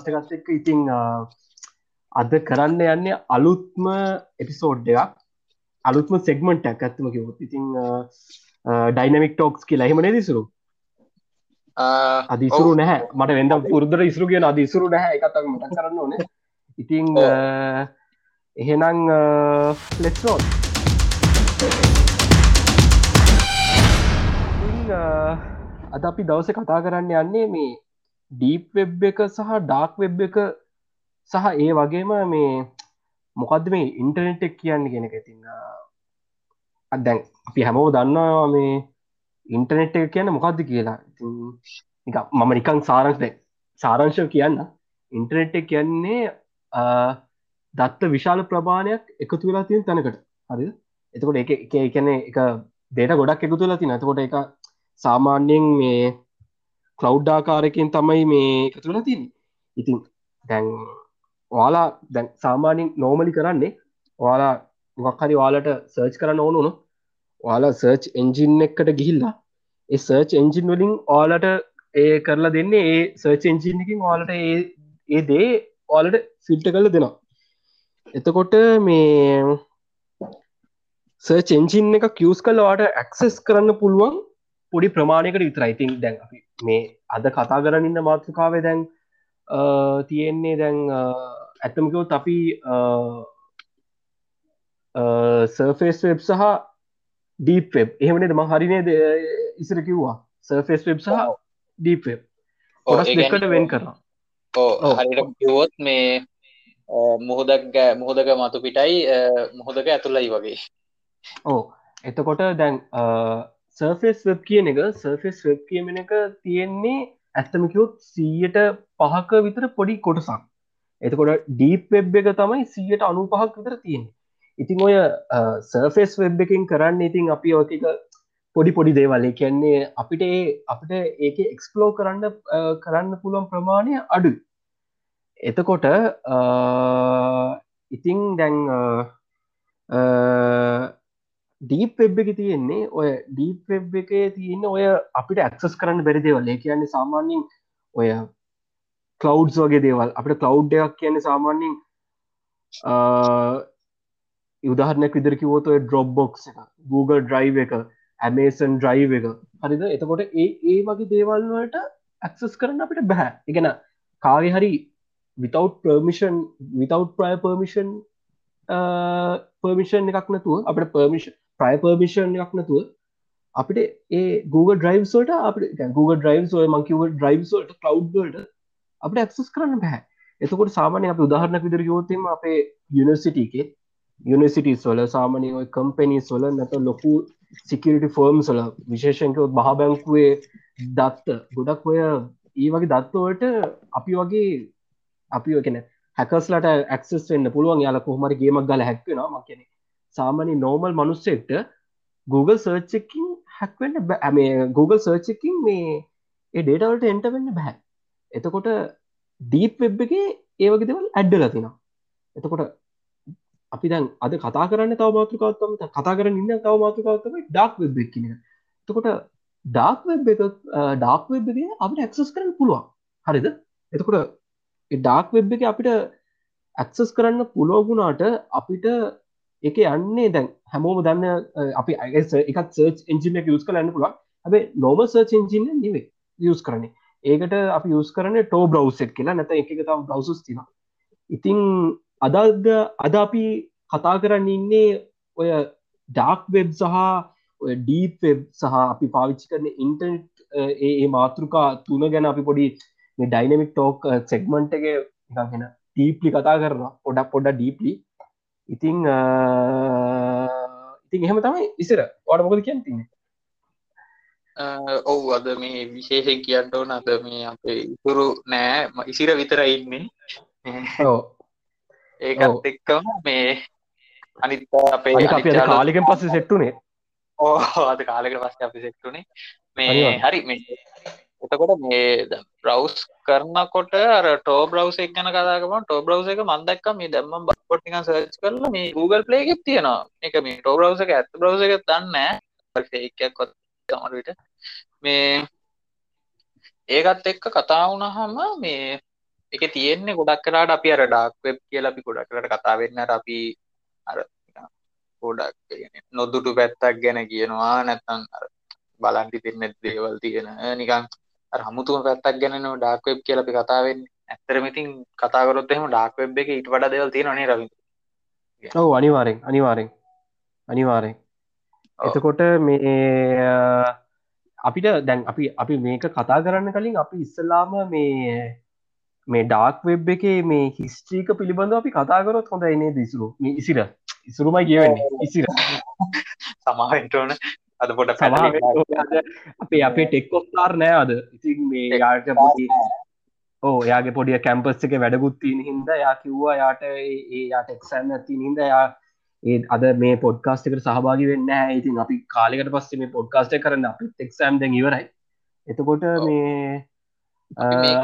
Tech podcast එකත් එක් ඉතිං අද කරන්න යන්නේ අලුත්ම එපිසෝඩ් එකක්. අලුත්ම සෙක්මට ඇක් ඇත්තම කිවොත් ඉතිං ඩයිනමික් ටෝක්ස් කියලා එහෙමන දිසුරු අදිසුරු නැහැ. මට වෙද පුරදුර ඉසරු කියෙන අදිසුරු නැහැ. එකතක් මට කරන්න ඕන. ඉතිං එහෙනම් ලෙක්නෝන් අද අපි දවස කතා කරන්න යන්නේ මේ ඩීප් වෙබ් එක සහ ඩාක් වෙබ් එක සහ ඒ වගේම මේ මොකක්ද මේ ඉන්ටර්නෙට් එක් කියන්න ගෙන ඇතින්න අදැන් අපි හැමෝ දන්නවා මේ ඉන්ටර්නෙට් එක කියන්න මොකක්ද කියලා. මම නිකං සාරංශ සාරංශව කියන්න. ඉන්ටර්නෙට් එක කියන්නේ දත්ත විශාල ප්‍රමාණයක් එකතු වෙලා තියෙන තැනකට. හරි එතකොට එක එක එකන එක දේට ගොඩක් එකතු වෙලා තින එතකොට එක සාමාන්‍යයෙන් මේ කලව්ඩාකාරකින් තමයි මේ එකතුල තින් ඉතින් දැන් වාලා දැන් සාමානින් නෝමලි කරන්නේ වාලා මොක්හරි වාලට සර්ච් කරන්න ඕනුනු වාලා සර්ච් එන්ජින් එකට ගිහිල්ලා ඒ සර්ච් එන්ජින් වලින් ඕලට ඒ කරලා දෙන්නේ ඒ සර්ච් එන්ජින්කින් ඕලට ඒ දේ ඕලට සිල්ට කල දෙනවා. එතකොට මේ සර්ච් එන්ජින් එක කියස් කල්ලවාට ඇක්සෙස් කරන්න පුළුවන් පොඩි ප්‍රමාණයකට විතරයිතින් දැන් අපි මේ අද කතා කරන්න මාතෘකාවේ දැන් තියෙන්නේ දැන් ඇත්තමකවොත් අපි සර්ෆේස් වෙබ් සහ ඩීප් වෙබ් එහෙමනට ම හරිනේ ඉසර කිව්වා. සර්ෆේස් වෙබ් සහ ඩීප් වෙබ් ඔොස් දෙකට වෙන් කරා හරිට කිවොත් මේ මුහොදක් මුහොදක මතු පිටයි මුහොදක ඇතුල්ලයි වගේ. ඕ එතකොට දැන් සර්ෆෙස් වෙබ් කියන එක සර්ෆෙස් වෙබ් කියමෙන එක තියෙන්නේ ඇත්තමිකයොත් සීයට පහක විතර පොඩි කොටසක්. එතකොට ඩීප් වෙබ් එක තමයි සීයට අනු පහක් විතර තියෙන ඉතින් ඔය සර්ෆෙස් වෙබ් එකින් කරන්න ඉතින් අපි ඕතික පොඩි පොඩි දේවල්ල කියන්නේ අපිට අපිට ඒක එක්ස්පලෝ කරන්න කරන්න පුළුවන් ප්‍රමාණය අඩු එතකොට ඉතිං දැන් ඩීප් වෙබ් එක තියෙන්නේ ඔය ඩීප් වෙබ් එක තියෙන ඔය අපිට ඇක්සස් කරන්න බැරි දේවල්. ඒ කියන්නේ සාමාන්‍යින් ඔය කලව් වගේ දේවල්. අපට කලව් එකක් කියන්නේ සාමාන්‍යින් උදාහරනයක් විදර කිවෝත ඩ්‍රොබ් බොක්ස් එක Google ඩ්‍රයි් එක ඇමේසන් ඩ්‍රයි් එක. හරිද? එතකොට ඒ ඒ වගේ දේවල්වලට ඇක්සස් කරන්න අපිට බැහැ එකන කාගෙ හරි විතව් පර්මිෂන් විතව් ප්‍රය පර්මිෂන් පර්මිෂන් එකක් නැතුව අපට පර්මිෂන් ප්‍රය පර්මිෂන් එකක් නැතුව අපිට ඒ Google ඩ්‍රයිව්සෝට අප Google ඩ්‍රයිව් ය මංකිව ඩ්‍රයිව්සෝට කලව්ඩට අපට ඇක්සස් කරන්න බැහැ එතකොට සාමානය අප උදාහරණ විදර යෝතම අපේ යුනිසිටිකේ යුනිසිටස් වල සාමානය ඔය කම්පැනිස් වල නැත ලොකු සිකරිටි ෆර්ම් සල විශේෂංකවත් මහා බැංකුවේ දත්ත ගොඩක් ඔය ඒ වගේ දත්තවට අපි වගේ අපි කෙන හැකස්ලට ඇක්සස් වෙන්න පුළුවන්. යාල කොහමරි ගේමක් ගල හැක්වෙනවා මක්කෙන සාමානය නෝමල් මනුස්සෙක්ට Google සර්ච්කින් හැක්වෙන්න බැමේ Google සර්ච්කින් මේ ඒ ඩේටවලට එන්ට වෙන්න බැහැ එතකොට ඩීප් වෙබ් එක ඒවගේ දෙවල් ඇඩ්ඩ ලතිනවා එතකොට අපි දැන් අද කතා කරන්න තව මාතෘකාවත්තම කතා කරන්න ඉන්න තව මාතෘකාවත්තම ඩක් වෙබ් එක්කින එතකොට ඩක් වෙබ් එක ඩක් වෙබ්ගේ අපිට ඇක්සස් කරන්න පුළුවන්. හරිද? එතකොට ඩාක් වෙබ් එක අපිට ඇක්සස් කරන්න පුලෝගුණාට අපිට එක යන්නේ දැන් හැමෝම දන්න අපි අගස එකත් සර්ච් එන්ජින එක යස් කරන්න පුළුවන්. ඇබේ නොම සර්ච් එන්ජින නෙවේ යස් කරන්නේ. ඒකට අපි යස් කරන ටෝ බ්‍රව්සෙට් කියලා. නැත එක තම බ්‍රවසස් තින ඉතිං අදද අද අපි කතා කරන්න ඉන්නේ ඔය ඩාක් වෙබ් සහ ඩීප් වෙබ් සහ අපි පාවිච්චි කරන ඉන්ටර්නෙට් ඒ මාතෘකා තුන ගැන අපි පොඩි ඩයිනමික් ටෝක් සෙක්මන්ට් එක ගෙන ටීප්ලි කතා කරනවා. පොඩක් පොඩ ඩීප්ලි ඉතිං ඉතින් එහෙම තමයි ඉසර ඕඩ මොකද කියන්න තින්නේ? ඔව් අද මේ විශේෂෙන් කියන්න ඕන අද මේ අපේ ඉතුරු නෑ. ඉසිර විතර ඉන්නේ. ඒකත් එක්කම මේ අනිත් අපේ කාලිකෙන් පස්ස සෙට්ටුනේ ඕ අද කාලෙකට පස්ස අපි සෙට්ටුනේ මේ හරි මේ එතකොට මේ බ්‍රවස් කරනකොට අර ටෝ බ්‍රවස් එක ගැන කතාකම ටෝ බ්‍රවස එක මන්දක්ක මේ දැම්ම බොට්ටික සර්ච් කරල මේ Google ප්ලේ එකෙත් තියෙනවා. එක මේ ටෝ බ්‍රවස එක ඇත් බ්‍රවස එක දන්න ඒකයක් කොත් තමරට මේ ඒකත් එක්ක කතා වුණහම මේ එක තියෙන්නේ ගොඩක් කරාට අපි අර ඩාක් වෙබ් කියලා අපි ගොඩක් කරට කතා වෙන්න අර අපි අර ගොඩක් නොදුටු පැත්තක් ගැන කියනවා නැත්තම් අර බලන්ටි දෙන්න දේවල් තියෙන නිකන් අර හමුතුම පැත්තක් ගැන ඩාක් වෙබ් කියලා අපි කතා වෙන්නේ. ඇත්තටම ඉතින් කතා කරොත් එහෙම ඩාක් වෙබ් එකේ ඊට වඩා දේවල් තියෙනවා නේ රවින්ද්‍ර ඔව් අනිවාර්යෙන් අනිවාර්යෙන්. අනිවාර්යෙන්. එතකොට මේ අපිට දැන් අපි අපි මේක කතා කරන්න කලින් අපි ඉස්සල්ලාම මේ මේ ඩාක් වෙබ් එක මේ හිස්ට්‍රීක පිළිබඳ අපි කතාකරොත් හොඳ එනේ දිසුරු මේ ඉසිර. ඉසුරුමයි කියවන්නේ. ඉසිර. සමාවෙන්ටෝන අද පොට අපේ අපේ ටෙක්කොස්තාර් නෑ අද. ඉතින් මේ යාට පොඩි ඕ යාගේ පොඩිය කැම්පස් එක වැඩගුත්තින හින්ද යා කිව්වා යාට ඒ යාට එක්සන්න ඇති හින්ද යා ඒ අද මේ පොඩ්කාස්ට එකට සහභාගි වෙන්න ඉතින් අපි කාලෙකට පස්සේ මේ පොඩ්කාස්ට කරන්න අපි එක්සෑම් දැ ඉවරයි. එතකොට මේ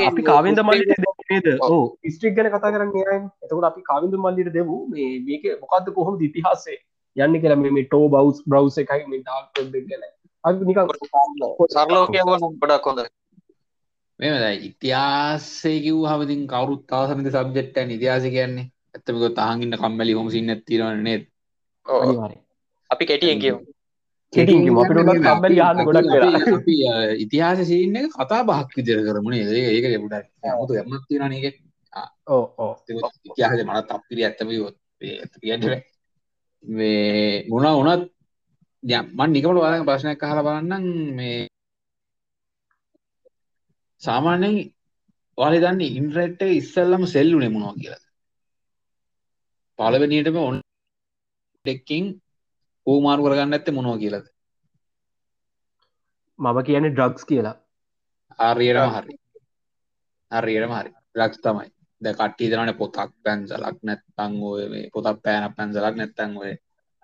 අපි කාවින්ද මල්ලි නේද? ඕ ස්ට්‍රික් ගැන කතා කරන්න යයි එතකොට අපි කාවින්ද මල්ලිට දෙවූ මේ මේක මොකක්ද කොහොම ඉතිහාසේ යන්න කියලා මේ ටෝ බවස් බ්‍රව් එකයි මේ ඩාක් ගැන. අපි නික සරලෝ කියවන ගොඩක් හොඳ. මෙම ඉතිහාසේ කිව් හමතින් කවරුත් තාසනක සබ්ජෙට්ට ඉතිහාස කියන්නේ? ඇත්තමක තාහගන්න කම්මලි හොම සින්න ඇතිරන නෙත් අපි කෙටියෙන් කියව ඉතිහාස සින්න කතා බහක් විදිර කරමුණේ ඒක ලෙබුට මුතු එමත්තින නක ඕ ඉතිහාස මනත් අපිරි ඇත්තම කියන්න මේ මුණා උනත් මන් නිකමට වාලක ප්‍රශ්නයක් කහල බලන්නම්. මේ සාමාන්‍යයෙන් වාලි දන්න ඉන්ට්‍රෙට් ඉස්සල්ලම සෙල්ලු නෙමුණවා කියලා. පලවෙනියටම ඔන් ඩෙක්කින් ඌමාරු කරගන්න ඇත්ත මොනෝ කියලද? මම කියන්නේ ඩ්‍රග්ස් කියලා. ආර්යයටම හරි. අර්යයටම හරි. ලක්ස් තමයි ද කට්ටි දරන පොතක් පැන්සලක් නැත්තං ඔය මේ පොතක් පෑන පැන්සලක් නැත්තං ඔය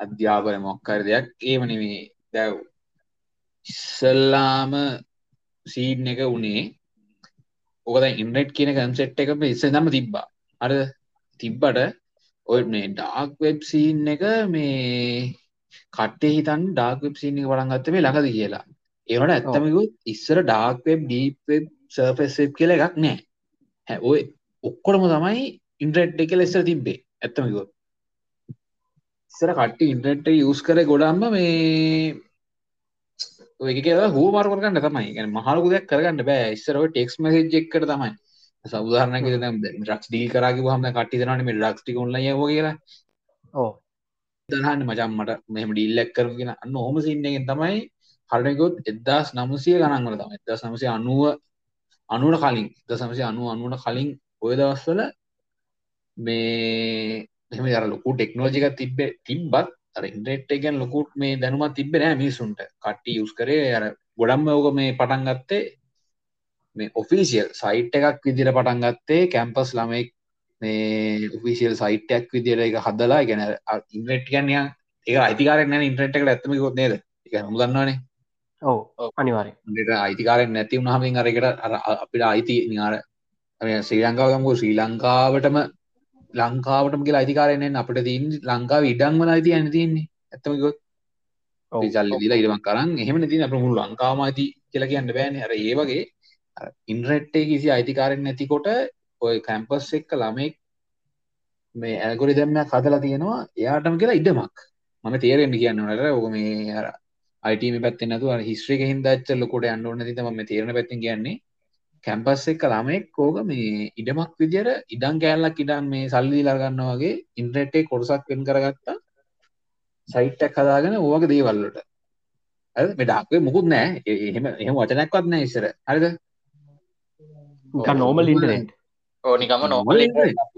අධ්‍යාපන මොක්කර දෙයක්. ඒමන මේ දැව් ඉස්සල්ලාම සීඩ් එක වනේ ඕකද ඉන්නෙට් කියන කන්සෙට් එක ඉස්සදම තිබ්බා. අර තිබ්බට ඔය මේ ඩාක් වෙබ් සීන් එක මේ කට්ටේ හිතන් ඩාක් වෙබ් සීන් එක පටන් ගත්තේ මේ ළඟද කියලා. ඒවට ඇත්තමකුත් ඉස්සර dark web deep web surface web කියලා එකක් නෑ හැ ඔය ඔක්කොටම තමයි ඉන්ට්‍රට් එක ලෙස්සර තිබ්බේ. ඇත්තමකෝ ඉස්සර කට්ටි ඉන්ට්‍රට් යස් කර ගොඩම්ම මේ ඔය කියලා හෝ මාර්ගරගන්න තමයි. ගැන මහලකු දෙයක් කරගන්න බෑ. ඉස්සරව ටෙක්ස් මසේජ් එක්කට තමයි. සෞදාරණ රක්ස් දී කරගේ හම කටි දනට මේ රක්ස්ටි කොල්ල යෝ කියලා. ඕ දහන්න මචම් මට මෙහම ඩිල්ලක් කර කියෙන අන්න හොම සින්නගෙන් තමයි හරනකොත් එදදාස් නමුසිය ගනන්ගල තම එදදා සමසය අනුව අනුවට කලින්. ද සමසය අනුව අනුවට කලින් ඔය දවස්වල මේ මෙම දර ලොකු ටෙක්නෝජික තිබ තිබ්බත් අර ඉන්ටෙට් එකෙන් ලොකුට මේ දැනුමත් තිබෙන නෑ මිනිසුන්ට කට්ටි යුස් කරේ අර ගොඩම්ම ඕක මේ පටන් ගත්තේ මේ ඔෆිසිියල් සයිට් එකක් විදිර පටන් ගත්තේ කැම්පස් ළමෙක් මේ ඔෆිසිියල් සයිට්යක් විදිර එක හදලා ගැන ඉන්ට්‍රට් ගන්නය ඒ අයිතිකාරෙන් ඉන්ට්‍රට් එකට ඇත්තම කොත් නේද? එක මුදන්නවානේ ඔව අනිවාරය අයිතිකාරෙන් නැති වුණහමින් අරකට අපිට අයිති නිාර ශ්‍රී ලංකාවගමු ශ්‍රී ලංකාවටම ලංකාවටම කියලා අයිතිකාරයෙන් අපට තින් ලංකාව ඉඩංවල අයිති ඇන තින්නේ ඇත්තමකොත් චල්ල දිලා ඉරමක් කරන්න එහෙම තින අප මුළු ලංකාම අයිති කියලා කියන්න බෑන. අර ඒ වගේ ඉන්රෙට්ටේ කිසි අයිතිකාරෙන් නැතිකොට ඔය කැම්පස් එක්ක ළමෙක් මේ ඇල්ගොරි දැම්මයක් හදලා තියෙනවා. එයාටම කියලා ඉඩමක්. මම තේරෙන්න්න කියන්න නට ඕක මේ අර අයිටම පැත්ති නතු හිස්ත්‍රික හින්දච්ච ලොකොට අන්ඩෝන තිත ම තේරන පැත්ති කියන්නේ කැම්පස් එක්ක ළමෙක් කෝක මේ ඉඩමක් විදිර ඉඩම් කෑල්ලක් ඉඩම් මේ සල්ලි ලගන්න වගේ ඉන්ට්‍රෙට්ේ කොටසක් වෙන් කරගත්තා. සයිට්ටක් හදාගෙන ඕක දේවල්ලට ඇ මෙඩක්ේ මුකුත් නෑ එහෙම එහෙම වචනැක්වත් නෑ ඉස්සර. හරිද? නෝමල් ඉන්ටනෙට් ඕනිකම නොමල්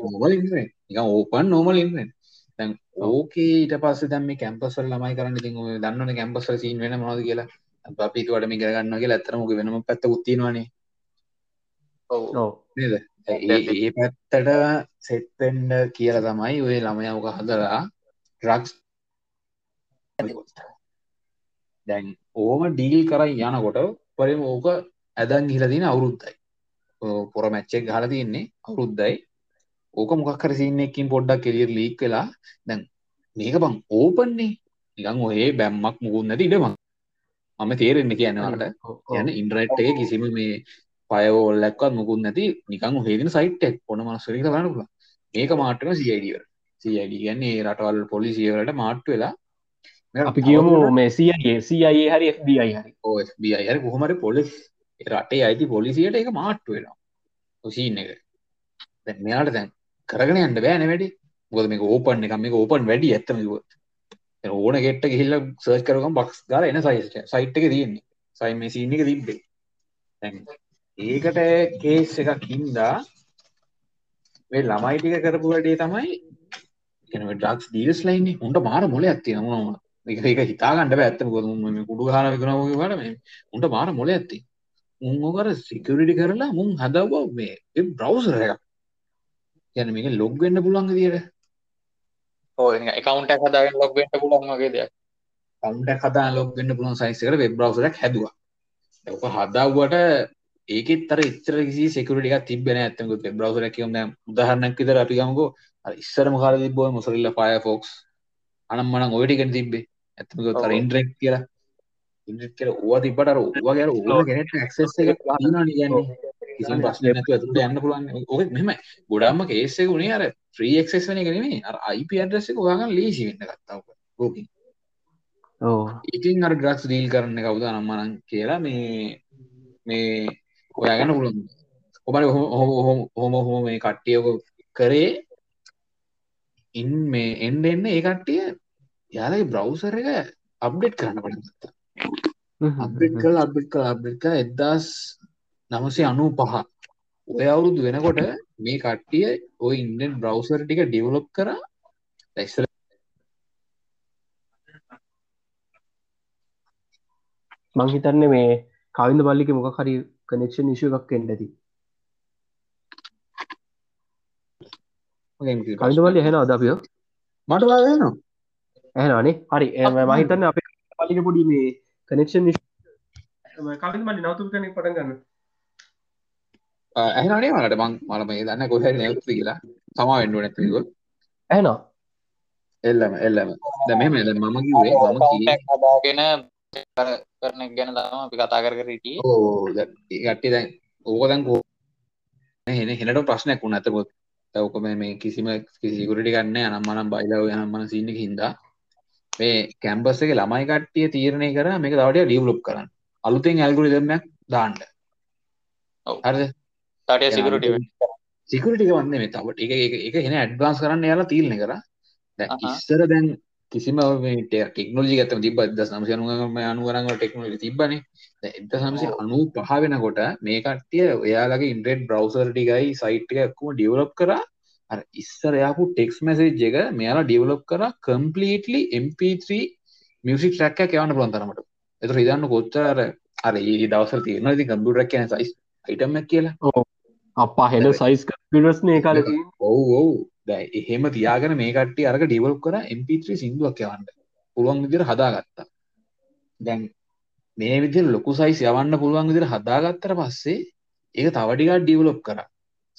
මොමල් නික ඕපන් නෝමල් ඉන්න දැන් ඕකේ ඊට පස්ස දැම කැම්පසල් ළමයි කරන්න ති දන්නන කැම්පසල් සීන් වෙන මොද කියලා. අපිතුවට මේ කරගන්න කියලා ඇතරමක වෙනම පැත්ත උත්තිනවානේ නේද? ඒ පැත්තට සෙට්පෙන්ඩ කියල තමයි ඔය ළමයවක හදලා ්‍රක්ස් දැන් ඕම ඩීල් කරයි යනකොට පරිම ඕක ඇදන් හිලදින අවුරුද්දයි. පොර මැච්චෙක් හල තියන්නේ අවුරුද්දයි. ඕක මොකක්කර සින්නකින් පොඩ්ඩක් කෙලියර් ලීක් වෙලා දැන් මේක බං ඕපන්නේ නිකං ඔහේ බැම්මක් මුකුත් නැති ඉඩම මම තේරෙන්න කියන්නවට යන ඉන්ඩරට් එක කිසිම මේ පයවෝල්ලක්වත් මුකුත් නැති නිකං හේදින සයිට්ක් පොන මනස්වරික බලන්නකුල ඒක මාටන සියිඩියර සියිඩ කියන්නේ රටවල් පොලිසියවලට මාට්ට වෙලා අපි කියමු මේ සියගේ සියයේ හරි FBI හරි. ඕබයි හරි කොහොමට පොලිස් රටේ අයිති පොලිසියට එක මාට්ට වෙනවා. ඔසීන් එක. දැ මෙයාට දැන් කරගෙන යන්න බෑන වැඩි. ගොද මේ ඕපන් එක මේ ඕපන් වැඩි ඇත්තමකුත් ඕන ගෙට්ට ගිහිල්ල සර්ච් කරගම් බක්ස් ගල එන සයිස්ට සයිට් එක තියෙන්නේ. සයි මේ සීන එක තිබ්බේ ඒකට කේස් එකක් හින්දා මේ ළමයි ටික කරපු වැඩේ තමයි එන ඩක්ස් දීස් ලයින්නේ උන්ට මාර මොල ඇත්ති නමුණම එක එක හිතාගන්නට ඇත්තම කො කුඩු හන විකනවගේ වට උන්ට මාර මොල ඇත්ති උන්කර සිකරිටි කරලා මුන් හදව මේ බ්‍රවසර එකක්. යන මේක ලොග් වෙන්න පුළුවන් දියට එකකවන්ට හදාගෙන ලොග් වෙන්න පුළුවන් වගේ දෙයක්. කවුන්ට හදා ලොග් වෙන්න පුළුවන් සයිසකට වෙබ් බ්‍රවසරක් හැදවා. ඔක හදාවට ඒකෙත් අර ඉතර කිසි සෙකුරටික තිබෙන ඇත්තක වෙබ් බ්‍රවසර කියම උදාහරණක් විතර අපි ගමකෝ. ඉස්සරම කාල තිබ්බෝ මොසරල්ල ෆයෆෝක්ස් අනම් මනං ඔයටිකෙන් තිබ්බේ. ඇත්තක තර ඉන්ටරෙක් කියලා. ඉන්ට්‍රෙක් කියලා ඕවා තිබ්බට අර ඕවා ගැන ඕවා ගැනට ඇක්සස් එක නේ ප්‍රශ්නයක් නැතුව ඇතුළට යන්න පුළුවන්. ඔක මෙහෙම ගොඩාක්ම කේස් එක උනේ අර ෆ්‍රී ඇක්සස් වෙන නෙමෙයි. අර ඇඩ්‍රස් එක හොයාගන්න ලීසි වෙන්න ගත්තා ඔක. ඕකෙන්. ඔව්. ඉතින් අර ඩ්‍රග්ස් ඩීල් කරන්න කවුද නම් මනම් කියලා මේ මේ හොයාගන්න පුළුවන්. ඔබට හොම හොම හොම මේ කට්ටිය ඔක කරේ ඉන් මේ එන්න එන්න ඒ කට්ටිය යාලගේ බ්‍රවසර් එක අප්ඩේට් කරන්න පටන් ගත්තා. අප්ඩේට් කරලා අප්ඩේට් කරලා අප්ඩේට් කරලා එක්දාස් නමසේ අනු පහ ඔය අවුරුදු වෙනකොට මේ කට්ටිය ඔය ඉන්ඩෙන් බ්‍රවසර් ටික ඩිවලොප් කර. ලැස්සල මං හිතන්නේ මේ කවින්ද බල්ලික මොක හරි කනෙක්ෂන් නිශය එකක් එන්නදී කවිද බල්ලි හෙන අදපියෝ මට වාගනවා ඇහනනේ හරි මහිතන්න අප පලික පොඩි මේ කනෙක්ෂන් කවිද මලි නවතුර කනෙක් පටන් ගන්න. ඇහනේ මට? මං මල මේ දන්න කොහ නැවතු කියලා. තමා වෙන්ඩුව නැතික ඇන එල්ලම එල්ලම. දැ මෙම එද මම කිවේ මම හදාගෙන කරන ගැන තම අපි කතා කර කරටී ඕ ගට්ටි දැන් ඕකදැන් කෝ හෙන හෙනට ප්‍රශ්නයක් වුණ. ඇතකොත් ඔක මේ කිසිම කිසිකුරටි ගන්න අනම්මනම් බයිලාව යනම්මන සින්න හින්දා. මේ කැම්පස් එක ළමයි කට්ටිය තීරණය කර මේක තවටිය ඩියවලොප් කරන්න. අලුතෙන් ඇල්ගුරි දෙමයක් දාන්න. හරිද? ටය සිකරට සිකරටික වන්න මේ තවට එක එක එන ඇඩ්වාන්ස් කරන්න යාලා තීරණය කර. ඉස්සර දැන් කිසිම ටෙක්නෝජි ගතම තිබ ද සමසය අනුගම අනුවරංග ටෙක්නෝජි තිබන එත සමසි අනු පහ වෙනකොට මේ කට්ටිය ඔයාලගේ ඉන්ට්‍රෙඩ් බ්‍රවසර් ටිකයි සයිට් එකක්ම ඩියවලප් කර. ඉස්සරයාපු ටෙක්ස් මැසේජ් එක මෙයාලා ඩියවලප් කර කම්පලීටලි MP3 මියසික් ටැක්ක යවන්න පුළන් තරමට. එත හිදන්න කොච්චර අර ඒ දවසර තියෙන ති කම්පියුටරක් කියන සයිස් අයිටම කියලා. අපා හෙන සයිස් පිරස්නේ කාල ඔව් ඔව් දැ එහෙම තියාගෙන මේ කට්ටි අරක ඩිවලප් කර MP3 සිින්දුවක් යවන්න පුළුවන් විදිර හදාගත්තා. දැන් මේ විදි ලොකු සයිස් යවන්න පුළුවන් විදිර හදාගත්තර පස්සේ ඒක තවටිකා ඩිවලොප් කර.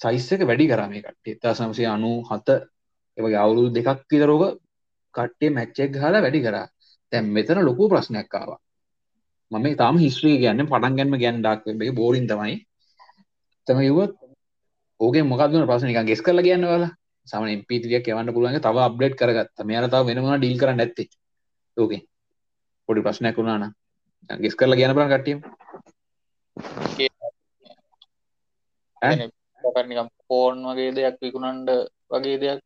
සයිස් එක වැඩි කරම කට්ටේ තා සමසය අනු හත එවගේ අවුරුදු දෙකක් විතරෝක කට්ටේ මැච්චෙක් හලා වැඩි කරා. තැන් මෙතන ලොකු ප්‍රශ්නයක්කාවා මම තාම හිස්ත්‍රී ගන්න පටන් ගැන්ම ගැන් ඩක් බෝරින් තමයි. තම යුවත් ඕක මොකක්දුන ප්‍රශ්න? නික ගෙස් කරල කියන්න වල සම පිතිරියක් යවන්න පුළුවන් තව අප්ඩේට් කරගත්ත. මෙයාල තව වෙනවා ඩීල් කරන්න ඇත්තේ? ඕකේ පොඩි ප්‍රශ්නයක් වුණාන ගෙස් කරලා කියන බරන් කට්ටියම්? ෆෝන් වගේ දෙයක් විකුණන්ඩ වගේ දෙයක්?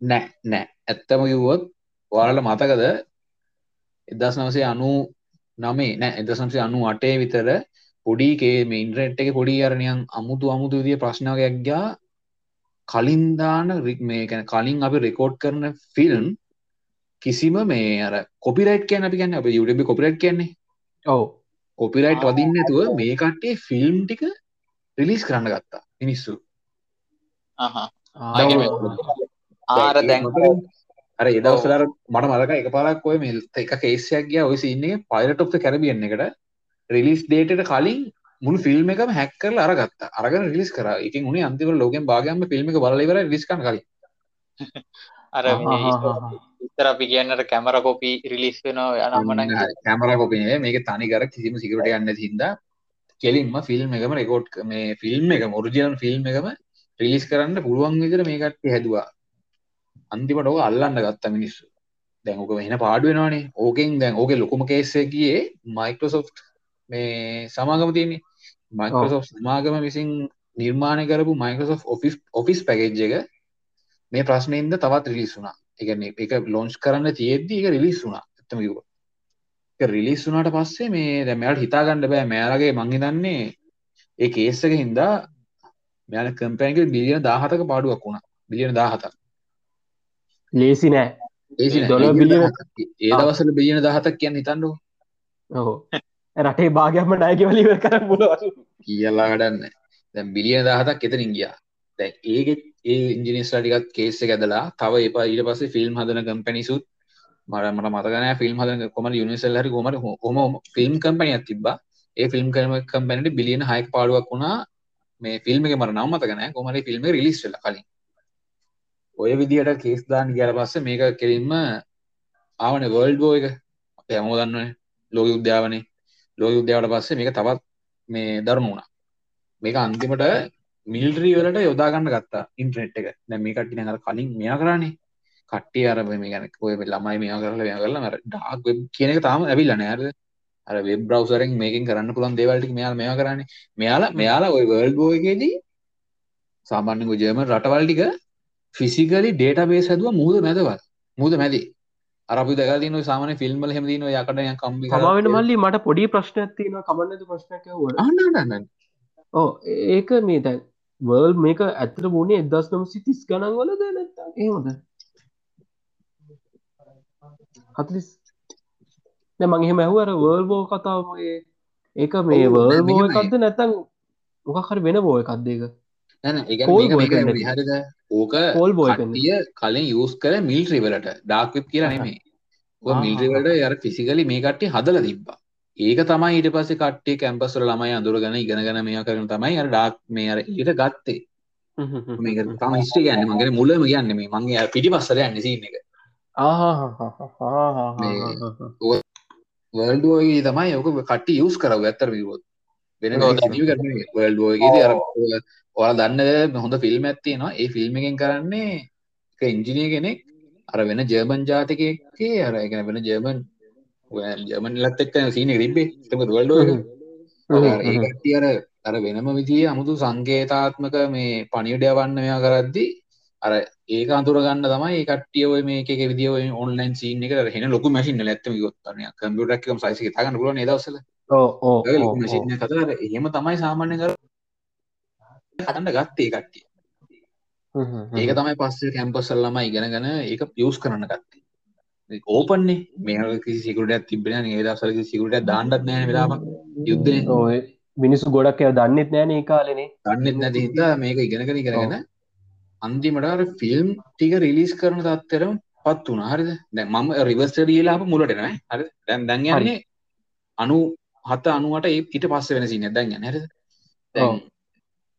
නෑ නෑ. ඇත්තම කිව්වොත් ඔයාලට මතකද? එදස් නවසේ අනු නමේ නෑ එදසම්සේ අනු අටේ විතර පොඩිකේ මේ ඉන්ට්‍රෙට් එක පොඩි අරණයන් අමුතු අමුතු විදිය ප්‍රශ්නයක් ගා කලින් දාන මේ ගැන කලින් අපි රෙකෝඩ් කරන ෆිල්ම් කිසිම මේ අර කොපිරයිට් කියන අපි ගැන්න අප යුටබ කොපිරට් කියන්නේ. ඔව. කොපිරයිට් වදින්න ඇතුව මේ කට්ටේ ෆිල්ම් ටික රිලිස් කරන්න ගත්තා මිනිස්සු. ආර දැන් අර එදවසලර මට මලක එක පාලක් ඔය මෙල් එක කේසයක් ගිය ඔය සින්නේ පයිලට ඔෆ් කැරබියන්න එකට රිලිස් ඩේටට කලින් මුළු ෆිල්ම් එකම හැක් කරලා අරගත්ත. අරගෙන රිලිස් කර. ඉතින් උනේ අන්තිම ලෝකෙන් භාගයක්ම ෆිල්ම් එක බලලා ඉවරයි රිලිස් කරන්න කලින්. අර ඉතර අපි කියන්නට කැමර කොපි රිලිස් වෙනවා යනම්මන කැමර කොපිනේ මේක තනි කර කිසිම සිකරට ගන්න හින්දා කෙලින්ම ෆිල්ම් එකම රෙකෝඩ් මේ ෆිල්ම් එක මොරිජිනල් ෆිල්ම් එකම රිලිස් කරන්න පුළුවන් විදිහට මේ කට්ටිය හැදුවා. අන්තිමට ඕක අල්ලන්න ගත්ත මිනිස්සු. දැන් ඕක වෙන පාඩු වෙනවානේ. ඕකෙන් දැන් ඕකේ ලොකුම කේස් එක ගියේ මයික්‍රොසොෆ්ට් මේ සමාගම තියෙන්නේ මයික්‍රොසොෆ්ට් සමාගම විසින් නිර්මාණය කරපු මයික්‍රොසොෆ් ඔෆිස් ඔෆිස් පැකේජ් එක මේ ප්‍රශ්නයෙන්ද තවත් රිලිස් වුණා. එකන්නේ එක ලොන්ච් කරන්න තියෙද්දි එක රිලිස් වුණා. ඇත්තම කිව්වා රිලිස් වුණාට පස්සේ මේ දැන් මෙයාලට හිතාගන්න බෑ. මෙයාලගේ මං හිතන්නේ ඒ කේස් එක හින්දා මෙයාලා කම්පැනි එක බිලියන 17ක පාඩුවක් වුණා. බිලියන 17ක් ලේසි නෑ. නෑ. ඩොලර් බිලියන බිලියන 17ක්. ඒ දවස්වල බිලියන 17ක් කියන්නේ හිතන්නකෝ ඔහු රටේ භාගයක්ම නායකවලිව කර පුළුවන් කියලා වැඩන්න. දැන් බිලියන 17ක් එතනින් ගියා. දැන් ඒකෙත් ඒ ඉන්ජිනියර්ස්ලා ටිකක් කේස් එක ඇදලා තව එපා ඊට පස්සේ ෆිල්ම් හදන කම්පැනිසුත් මට මට මතක නැහැ ෆිල්ම් හදන කොහමද යුනිවර්සල් හරි කොහමද ඔහොම ෆිල්ම් කම්පැනියක් තිබ්බා. ඒ ෆිල්ම් කම්පැනිට බිලියන 6ක පාඩුවක් වුණා. මේ ෆිල්ම් එකේ මට නම මතක නැහැ කොහමද ෆිල්ම් එක රිලීස් වෙලා කලින්. ඔය විදිහට කේස් දාන්න ගියාට පස්සේ මේක කෙලින්ම ආවනේ වර්ල්ඩ් වෝ එක. අපි හැමෝම දන්නවනේ. ලෝක යුද්ධයාවනේ ලෝක යුද්ධයාවට පස්සේ මේක තවත් මේ දරුණු වුණා. මේක අන්තිමට මිල්ටරී වලට යොදා ගන්න ගත්තා ඉන්ටර්නෙට් එක. දැන් මේ කට්ටිය අර කලින් මෙයා කරානේ. කට්ටිය අර මේ ගැන ඔය ළමයි මෙයා කරලා මෙයා කරලා අර ඩාර්ක් වෙබ් කියන එක තාම ඇවිල්ලා නෑ. හරිද අර වෙබ් බ්‍රවුසරෙන් මේකෙන් කරන්න පුළුවන් දේවල් ටික මෙයාලා මෙයා කරානේ. මෙයාලා මෙයාලා ওই වර්ල්ඩ් වෝ එකේදී සාමාන්‍යයෙන් ඔය ජර්මන් රටවල් ටික ෆිසිකලි ඩේටාබේස් හැදුවා මුහුද මැදවල්. මුහුද මැදි. අර අපි දැකලා තියෙන ඔය සාමාන්‍ය ෆිල්ම් වල එහෙම තියෙන ඔය යකඩ යන කම්බි කමාවෙන මල්ලි මට පොඩි ප්‍රශ්නයක් තියෙනවා. කමන්නද අහන්න ඕ ඒක මේ දැන් වර්ල් මේක ඇත්තට මුණේ එදස් නම්සි තිස් ගණන් වලද නැත්තා ඒහොද හතලිස්? මං එහෙම ඇහුවර වර්ල් බෝ කතාවගේ ඒක මේ වර්ල් නෑ, බෝ. එකක්ද නැතන් මොකක් හරි වෙන බෝ එකක්ද ඒක? නෑ නෑ ඒ බෝය. හරිද ඕක කෝල් බෝ එකන්නේ කට්ටිය කලින් යූස් කර මිල්ට්‍රි වලට ඩාක් වෙබ් කියලා නෙමෙයි. ඔය ආහා. මිල්ට්‍රි වලට අර ෆිසිකලි මේ කට්ටිය හදලා තිබ්බා. ඒක තමයි ඊට පස්සේ කට්ටිය කැම්පස් වල ළමයි අඳුරගෙන ඉගෙනගෙන මේවා කරගෙන තමයි අර ඩාක් මේ අර ඊට ගත්තේ. මේක තම හිස්ටරි කියන්නේ. මං කියන්නේ මුලම කියන්නේ මේ. මං ඒ පිටිපස්සට යන්නේ සීන් එක. වර්ල්ඩ් වෝ එකේ තමයි ඔක කට්ටිය යූස් කරව ඇත්තට කිව්වොත් වෙන වෝ එකේදී අර ඔයාලා දන්න හොඳ ෆිල්ම් එකක් තියෙනවා? ඒ ෆිල්ම් එකෙන් කරන්නේ එක ඉංජිනේර කෙනෙක්. අර වෙන ජර්මන් ජාතිකයෙක්ගේ අර කියන්නේ වෙන ජර්මන් ජර්මන් ලත් එක්ක සීන් එක ඒක වර්ල්ඩ් වෝ එක. අර අර වෙනම විදිහේ 아무තු සංකේතාත්මක මේ පණිවිඩය වන්න මේවා කරද්දි අර ඒක අඳුර ගන්න තමයි ඔය මේක එක විදිය ඔය ඔන්ලයින් සීන් අර හෙන ලොකු කිව්වොත් අනේ කම්පියුටර් එකකම සයිස් එක හිතා ගන්න අර එහෙම තමයි සාමාන්‍යයෙන් කර හදන්න ගත්තේ කට්ටිය. ඒක තමයි පස්සේ කැම්පස් වල ළමයි ඉගෙනගෙන ඒක යූස් කරන්න ගත්තේ. ඕපන්නේ මේ කිසි සිකුරිටියක් තිබ්බේ නැහැ නේ. ඒ දවස්වල කිසි සිකුරිටියක් දාන්නත් නැහැ වෙලාවක්. යුද්ධනේ ඔය මිනිස්සු ගොඩක් ඇව දන්නෙත් නෑන ඒ කාලනේ දන්නෙත් නැති හින්දා මේක ඉගෙනගෙන ඉගෙනගෙන අන්තිමට ෆිල්ම් ටික රිලීස් කරන තත්ත්වෙටම පත් වුණා. හරිද? දැන් මම රිවර්ස් රියලා ආපු මුලට එනවා හරිද? දැන් දැන් යන්නේ 97 98 ඒ ඊට පස්සේ වෙන සීන් එක දැන් දැන්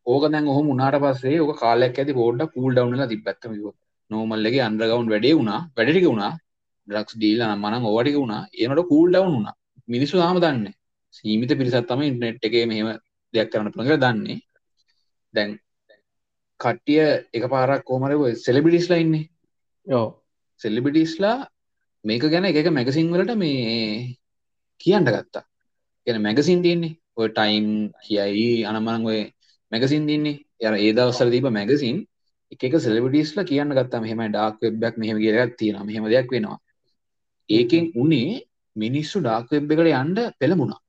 ඕක දැන් ඔහොම වුණාට පස්සේ ඕක කාලයක් ඇති පොඩ්ඩක් කූල් ඩවුන් වෙලා තිබ්බැත්තම කිව්වොත් නෝමල් එකේ අන්ඩර්ග්‍රවුන්ඩ් වැඩේ වුණා වැඩ ටික වුණා. ඩ්‍රග්ස් ඩීලා නම් මනම් ඕවා ටික වුණා. ඒනට කූල් ඩවුන් වුණා. මිනිස්සු තාම දන්නේ සීමිත පිරිසක් තමයි ඉන්ටර්නෙට් එකේ මෙහෙම දෙයක් කරන්න පුළුවන් කියලා දන්නේ. දැන් කට්ටිය එකපාරක් කොහමද ඔය සෙලිබ්‍රිටිස්ලා ඉන්නේ. ඕ සෙලිබිටිස්ලා මේක ගැන එක මැගසින් වලට මේ කියන්න ගත්තා ගැන මැගසින් තියන්නේ ඔය ටයිම් කියයි අනමනන් ඔය මැගසින් තින්නේ යර ඒ දවස්සල දීප මැගසින් එක සෙලිබිටිස්ලා කියන්න ගත්තා මෙහම ඩාක් වෙබ්බක් මෙහම කියලත් තියෙන මෙහම දෙයක් වෙනවා. ඒකෙන් උනේ මිනිස්සු ඩාක් වෙබ් එකට යන්ඩ පෙළමුණා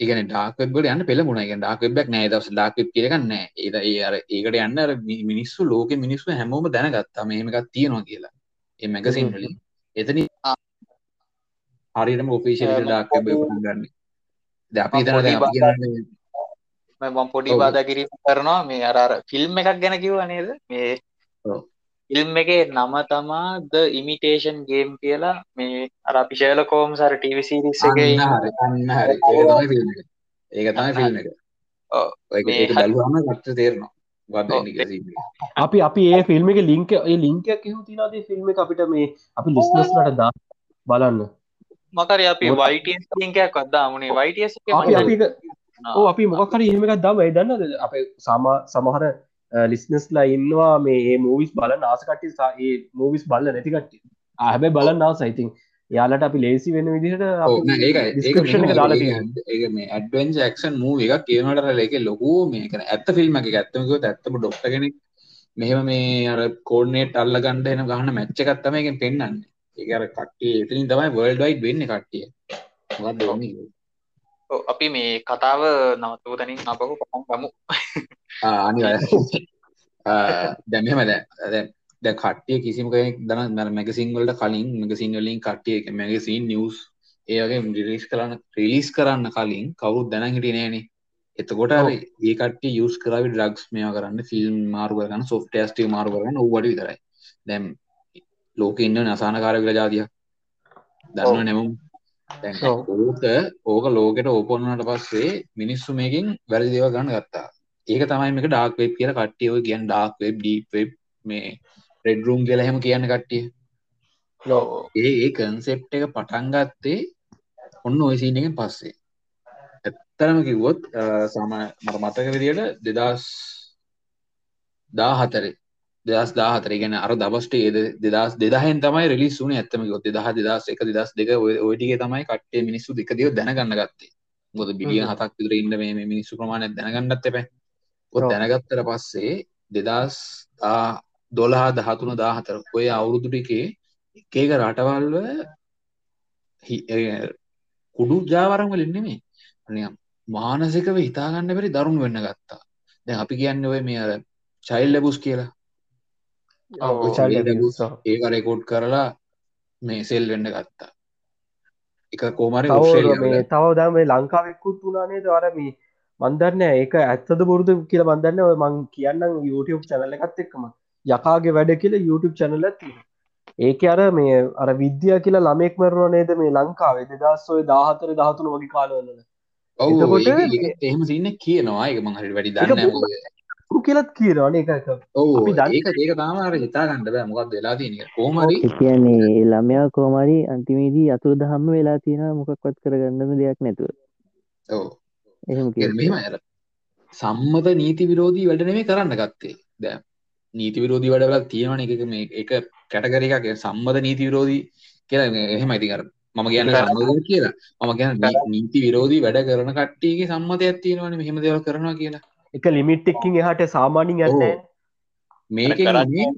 ඒගන ඩාක් වෙබ්බට යන්න පෙළමුණ එක ඩාක් වෙබ්බක් නෑ දවස ඩාක් වෙබ් කියලගන්න ඒ ඒ අර ඒකට යන්න මිනිස්සු ලෝක මිනිස්සු හැමෝම දැනගත්තා. මෙහෙම එකක් තියෙනවා කියලා. ඒ මැගසින් වලින්. එතන හරියටම ඔෆිෂියල් මම ඩාක් ගන්න. දැන් අපි මම පොඩි. බාධා කිරීම කරනවා. මේ අර අර ෆිල්ම් එකක් ගැන කිව්වා නේද? මේ ඔව්. ෆිල්ම් එකේ නම තමා ද ඉමිටේෂන් ගේම් කියලා මේ අර අපි ෂර්ලොක් හෝම්ස් අර ටීවී සීරීස් එකේ අන්න හරි ඒක තමයි ෆිල්ම් එක. ඒක තමයි ෆිල්ම් එක. ඔව්. ඒක මේ ඒක. බලුවම කට්ට තේරෙනවා. අපි අපි ඒ ෆිල්ම් එක ලිංක ඒ ලිංකයක් එහු තිනාද ෆිල්ම් එක අපිට මේ අපි ලිස්නස්ලට දා බලන්න මකර අපි ලින්කයක් අදදාමනේ වයිටස් අපි අපි ඕ අපි මොකක්කර එහෙමකක් දම. දන්නද අප සමා සමහර ලිස්නස්ලා ඉන්නවා මේ ඒ මූවිස් බල නාසකට්ටි ඒ මූවිස් බල්ල නැතිකට්ටි හැබැ බලන්න සයිතින් යාලට අපි ලේසි වෙන විදිහට description එක දාලා තියෙනවා. ඒ මේ ඇඩවෙන්ජ ක්ෂන් මූ එකක් කියනට ලේක ලොකු මේක ඇත්ත ෆිල්ම් එක ඇත්තමක ඇත්තම ඩොක්ට කෙනෙක්. මෙහෙම මේ අර කෝඩනේට් අල්ල ගණඩ එන ගහන මැච්ච එකත්තම පෙන්න්න ඒකර කට්ටිය එතනින් තමයි වර්ල්ඩ් වයිඩ් වෙන්න කට්ටිය. මොකක්ද වෙන්නේ? අපි මේ කතාව නවතුව තනින් අපහු පටන් ගමු. අනිවාය දැමම දැ දැ කට්ටිය කිසිම කෙනෙක් දන මැර මැගසින් වලට කලින් මැගසින් වලින් කට්ටිය මැගසින් නිවස් ඒගේ රිලිස් කරන්න රිලිස් කරන්න කලින් කවුත් දැන හිටිය නෑනේ. එතකොට ඔව්. ඒ කට්ටිය යස් කරවි ඩ්‍රක්ස් මේවා කරන්න ෆිල්ම් මාරු කරන්න සොෆ්ටස්ටි මාරු කරන්න ඔවට විතරයි. දැම් ලෝක ඉන්න නසානකාර කියලා ජාතිය දන්න නැමුම්. ඕක ඕක ලෝකට ඕපොන්නට පස්සේ මිනිස්සු මේකින් වැරදි දේව ගන්න ගත්තා. ඒක තමයි මේක ඩාක් වෙබ් කියල කට්ටියව කියන් ඩාක් වෙබ් ඩීප් වෙබ් මේ රෙඩරුම් කියල හෙම කියන්න කට්ටිය. ඒ ඒ කන්සෙප් එක පටන් ගත්තේ ඔන්න ඔයසිීන එකෙන් පස්සේ. ඇත්තරම කිව්වොත් සම මට මතක විදියට දෙදස් දා හතරේ දෙදස් දාහතර. ගැන අර දබස්ට ඒද දෙදස් දෙදහෙන් තමයි රෙලි සුන ඇත්තම ගොත් දෙදහ දෙදස් එක දෙදස් දෙක ඔයටිගේ තමයි කට්ටේ මිනිස්සු දෙකදිව දැනගන්න ගත්තේ. ගොද බිලියන් හ්ම්. හතක් විතර ඉන්න මේ මිනිස්සු ප්‍රමාණයක් දැනගන්නත් එප ඔව්. දැනගත්තර පස්සේ දෙදස් දොළහා දහතුන දාහතර ඔය අවුරුදුටිකේ එකේක රටවල්ව කුඩු ජාවරම් වලින් නෙමේ නිකම් මානසිකව හිතාගන්න බැරි දරුණු වෙන්න ගත්තා. දැන් අපි කියන්න ඔය මේ අර චයිල් ලැබුස් කියලා ඔව්. ඔය child child abuse, ඔව්. ඒක රෙකෝඩ් කරලා මේ සෙල් වෙන්න ගත්තා. එක කෝමරි තව මේ ලංකාවෙක්කුත් වුණනේ දවර මේ මන්දන්න ඒක ඇත්තද පුරුදු කියල බන්දන්න ඔය මං කියන්නම් YouTube චැනල එකත් එක්කම. යකාගේ වැඩ කියල YouTube චැනල ඇති ඒක අර මේ අර විද්‍යා කියලා ළමෙක් මරුණ නේද මේ ලංකාවේ? දෙදස්සෝය දාහතර දහතුන වගේ කාලවල. එතකොට එහෙම සින්න කියනවා. එක මහරි වැඩි දන්න පුරු කියලත් කියරවාන එක ඒක ඒක තාමර හිතා ගන්නඩ බෑ. මොකක් වෙලා තියෙන කෝමරි කියන්නේ ළමයා කෝමරි අන්තිමේදී අතුරු දහම්ම වෙලා තියෙන මොකක්වත් කරගන්නම දෙයක් නැතුව. ඔව්. එහෙම සම්මත නීති විරෝධී වැඩ නෙමෙයි කරන්න ගත්තේ. දැන් නීති විරෝධී වැඩවල තියෙනවනේ එක එක මේ එක කැටගරි එකක්. සම්මත නීති විරෝධී කියලා එහෙම ඉතින් අර මම කියන්නේ. සම්මත කියලා. මම කියන්නේ නී- නීති විරෝධී වැඩ කරන කට්ටියගේ සම්මතයක් තියෙනවනේ. මෙහෙම දේවල් කරනවා කියලා එක ලිමිට් එක්කින් එහට සාමානින් කරන්නේ. උනේ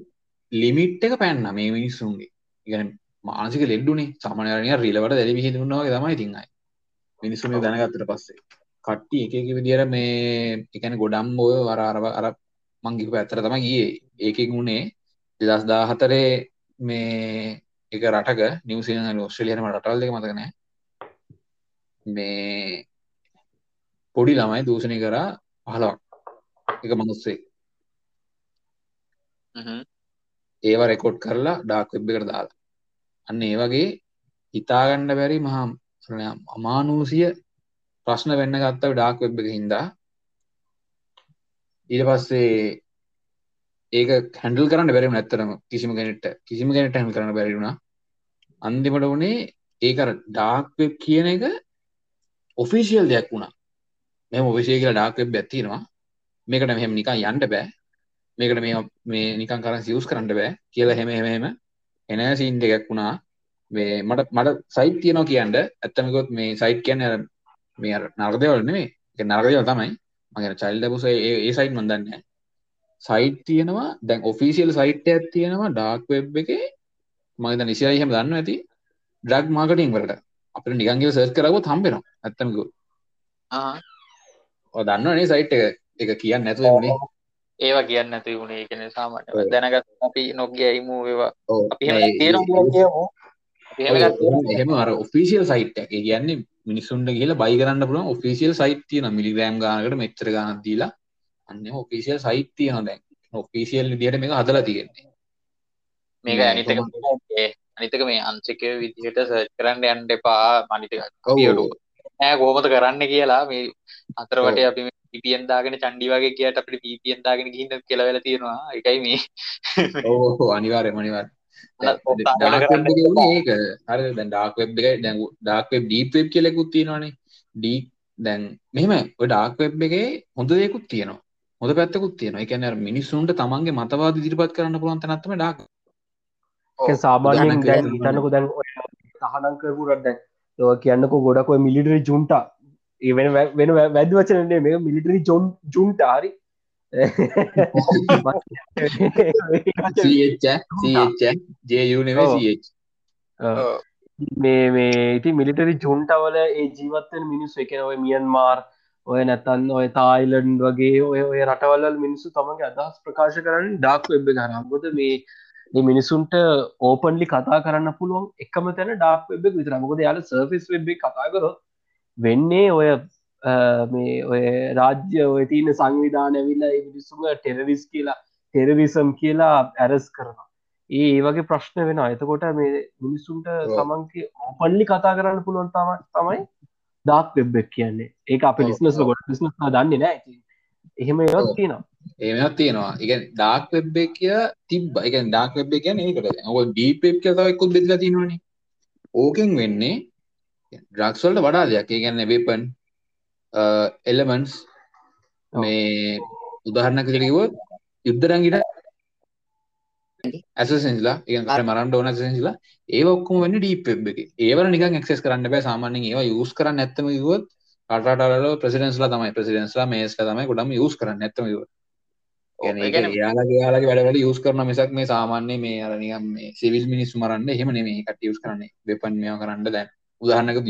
ලිමිට් එක පැන්න මේ මිනිස්සුන්ගේ. ඉගැන මානසික ලෙඩ්ඩුනේ සාමානයරනිය රිලවට දැලි විහිදුන්නවාගේ තමයි තිංයි මිනිස්සු මේ දැනගත්තට පස්සේ. කට්ටි එක විදිර මේ එකන ගොඩම් ඔය වරාරව අර මංගික පැත්තර තම ගිය. ඒකෙන් වුණේ දෙදස් දා හතරේ මේ එක රටක නිවසින ඔස්ට්‍රලියනම රටවල් දෙක මතකනෑ මේ පොඩි ළමයි දූෂණය කරා පහලවක් එක මනුස්සේ. ඒවා රෙකෝඩ් කරලා ඩාක් වෙබ් එකට දාලා. අන්න ඒ වගේ හිතාගන්න බැරි මහා අමානූසිය ප්‍රශ්න වෙන්න ගත්ත ඩාක් වෙබ් එක හින්දා. ඊට පස්සේ ඒක හැන්ඩල් කරන්න බැරි නැත්තරම කිසිම කෙනෙට කිසිම කෙනෙට හැල් කරන්න බැරිුණා අන්තිමට වනේ ඒකර ඩාක් වෙබ් කියන එක ඔෆිසිියල් දෙයක් වුණා මෙම ඔවිශය කියලා ඩාක් වෙබ් ඇත්තිනවා මේකට මෙහෙම නිකා යන්ට බෑ. මේකට මේ මේ නිකන් කරන් සියස් කරන්න බෑ කියලා හෙම හෙමහෙම එන සීන් එකක් වුණා. මේ මට මට සයිට් තියනවා කියන්න. ඇත්තමකොත් මේ සයිට් කියන්න අර මේ අර නර්දවල නෙමේ ඒක නර්දවල තමයි. මගේ චයිල්ඩ පුස ඒ සයිට් මන්දන්න සයිට් තියෙනවා. දැන් ඔෆිසිියල් සයිට් ඇත් තියෙනවා ඩාක් වෙබ් එක. මගත නිසියි හම දන්න ඇති. ඩ්‍රක් මාකටින් වලට. අපට නිගන්ගේ සර්ස් කරගොත් හම්බෙනවා ඇත්තමකු ආ. දන්නනේ සයිට් එක. එක කියන්න නැතුව වනේ ඒවා කියන්න ඇති වුණේ කෙන සාමට. දැනගත් අපි නොග අයිමූ ඒවා. එහෙම අර ඔෆිසිියල් සයිට් එක කියන්නේ මිනිස්සුන්ට කියලා බයි කරන්න පුළුවන් ඔෆිසිියල් සයිට් තියෙන මිලිග්‍රෑම් ගානකට මෙච්චර ගානක් දීලා. අන්න ඔෆිසිියල් සයිට් තියෙනවා දැන්. ඔෆිසිියල් විදියට මේක හදලා තියෙන්නේ. මේක මේ අනිතක කොහොමද? මේ අනිතක මේ අංචිකය විදිහට සර්ච් කරන්න යන්න එපා. මනිතක ඔව්. නෑ කොහොමද කරන්න කියලා මේ අතරවට. අපි පිපියෙන් දාගෙන චන්ඩි වගේ කියට අපිට පිපියෙන් දාගෙන ගිහින් කෙලවෙලා තියෙනවා. එකයි මේ. ඕ අනිවාර්යයෙන්ම අනිවාර්යයෙන් ඒක. හර දැන් ඩාක් වෙබ් එක දැන් ඩාක් වෙබ් ඩීප් වෙබ් කියලා එකකුත් තියෙනවානේ. ඩීප් දැන් මෙහෙම ඔය ඩාක් වෙබ් එකේ හොඳ දේකුත් තියෙනවා. හොඳ පැත්තකුත් තියෙනවා. ඒ කියන්නේ අර මිනිස්සුන්ට තමන්ගේ මතවාද ඉදිරිපත් කරන්න පුළුවන් තැනක් තමයි ඩාක් සාමාන්‍යයෙන් උදාහරණයක් දැන් හිතන්නකෝ දැන් ඔය තහනම් කරපු රට දැන් ඔය කියන්නකෝ ගොඩක් ඔය මිලිටරි ජුන්ටා ඒ වෙන වැදි වචනනේ මේ මිලිටරි ජොන් ජුන්ට හරි. මේ මේ ඉති මිලිටරි ජුන්ටවල ඒ ජීවත්තෙන් මිනිස්සු එකන ඔය මියන්මාර් ඔය නැතන් ඔය තායිලන්් වගේ ඔය ඔය රටවල්ල මිනිස්සු තමගේ අදහස් ප්‍රකාශ කරන්න ඩාක් වෙබ් කරම්ගොද මේ මේ මිනිසුන්ට ඕපන්ලි කතා කරන්න පුළුවන් එකම තැන ඩාක් වෙබ් විතර මොකද යාල සර්ෆිස් වෙබ් කතා කරොත් වෙන්නේ ඔය මේ ඔය රාජ්‍ය ඔය තියන සංවිධාන ඇවිල්ල මිනිස්සුම ටෙරරිස් කියලා ටෙරරිසම් කියලා ඇරස් කරනවා ඒ වගේ ප්‍රශ්න වෙන එතකොට මේ මිනිස්සුන්ට. තමන්ගේ ඕපන්ලි කතා කරන්න පුළුවන් තම තමයි ඩාක් වෙබ්බෙක් කියන්නේ ඒක අප ලිස්නස්. ගොඩ ලිස්නස් දන්නේ නෑ ඉතින්. එහෙම ඒවත්. තියෙනවා ඒමත් තියෙනවා එක ඩාක් වෙබ් එක කිය තිබ එක ඩාක් වෙබ් එක කියන්නේ ඒකට ඔ ඩීප් වෙබ් කියලා තව එක්කුත් බෙදලා තියෙනවානේ ඕකෙන් වෙන්නේ ඩ්‍රග්ස් වලට වඩා දෙයක්. ඒ කියන්නේ වෙපන් එලමන්ට්ස් ඔව්. මේ උදාහරණයක් විදිහට කිව්වොත් යුද්ධ රංගින ඇසසෙන්ස්ලා ඒ මරන්න ඕන ඇසසෙන්ස්ලා ඒව ඔක්කොම වෙන්නේ ඩීප් එකේ. ඒවල නිකන් ඇක්සස් කරන්න බෑ. සාමාන්‍යයෙන් ඒවා යූස් කරන්න නැත්තම කිව්වොත් රටරටවල ප්‍රෙසිඩන්ස්ලා තමයි ප්‍රෙසිඩන්ස්ලා මේස්ලා තමයි ගොඩම යූස් කරන්නේ කියන්නේ ඒක එයාලගේ එයාලගේ වැඩවල යූස් කරන මිසක් මේ සාමාන්‍ය මේ අර නිකන් මේ සිවිල් මිනිස්සු මරන්න එහෙම නෙමෙයි. කට යූස් කරන්නේ වෙපන් මේවා කරන්න දැන්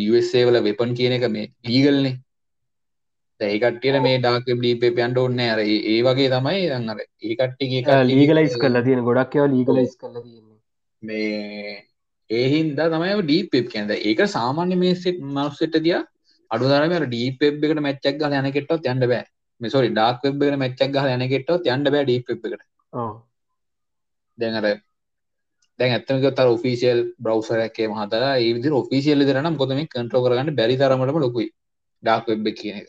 USA වල වෙපන් කියන එක මේ ලීගල්නේ දැන් ඒ කට්ටියට මේ වෙබ් යන්න ඕනේ නැහැ. අර ඒ වගේ තමයි දැන් අර ඒ කට්ටියගේ කට්ටියගේ ලීගලයිස් කරලා තියෙන ගොඩක් ඒවා ලීගලයිස් කරලා තියෙන්නේ. මේ ඒ හින්දා තමයි ඩීප් දැන් ඒක සාමාන්‍ය මිනිස්සෙක් මනුස්සෙට දිහා අඩුතරමේ අර ඩීප් එකට මැච් එකක් ගහලා යන කෙට්ටවත් යන්න බෑ. මේ සෝරි ඩාර්ක් වෙබ් එකට මැච් එකක් ගහලා යන කෙට්ටවත් යන්න බෑ ඩීප් එකට. ඔව්. දැන් ඇත්තම කිව්වොත් අර ඔෆිෂියල් බ්‍රවුසර් එකේ මහතලා ඒ විදිහට ඔෆිෂියල් විදිහට නම් මොකද මේ කන්ට්‍රෝල් කරගන්න බැරි තරමටම ලොකුයි. ඩාර්ක් වෙබ් එක කියන එක.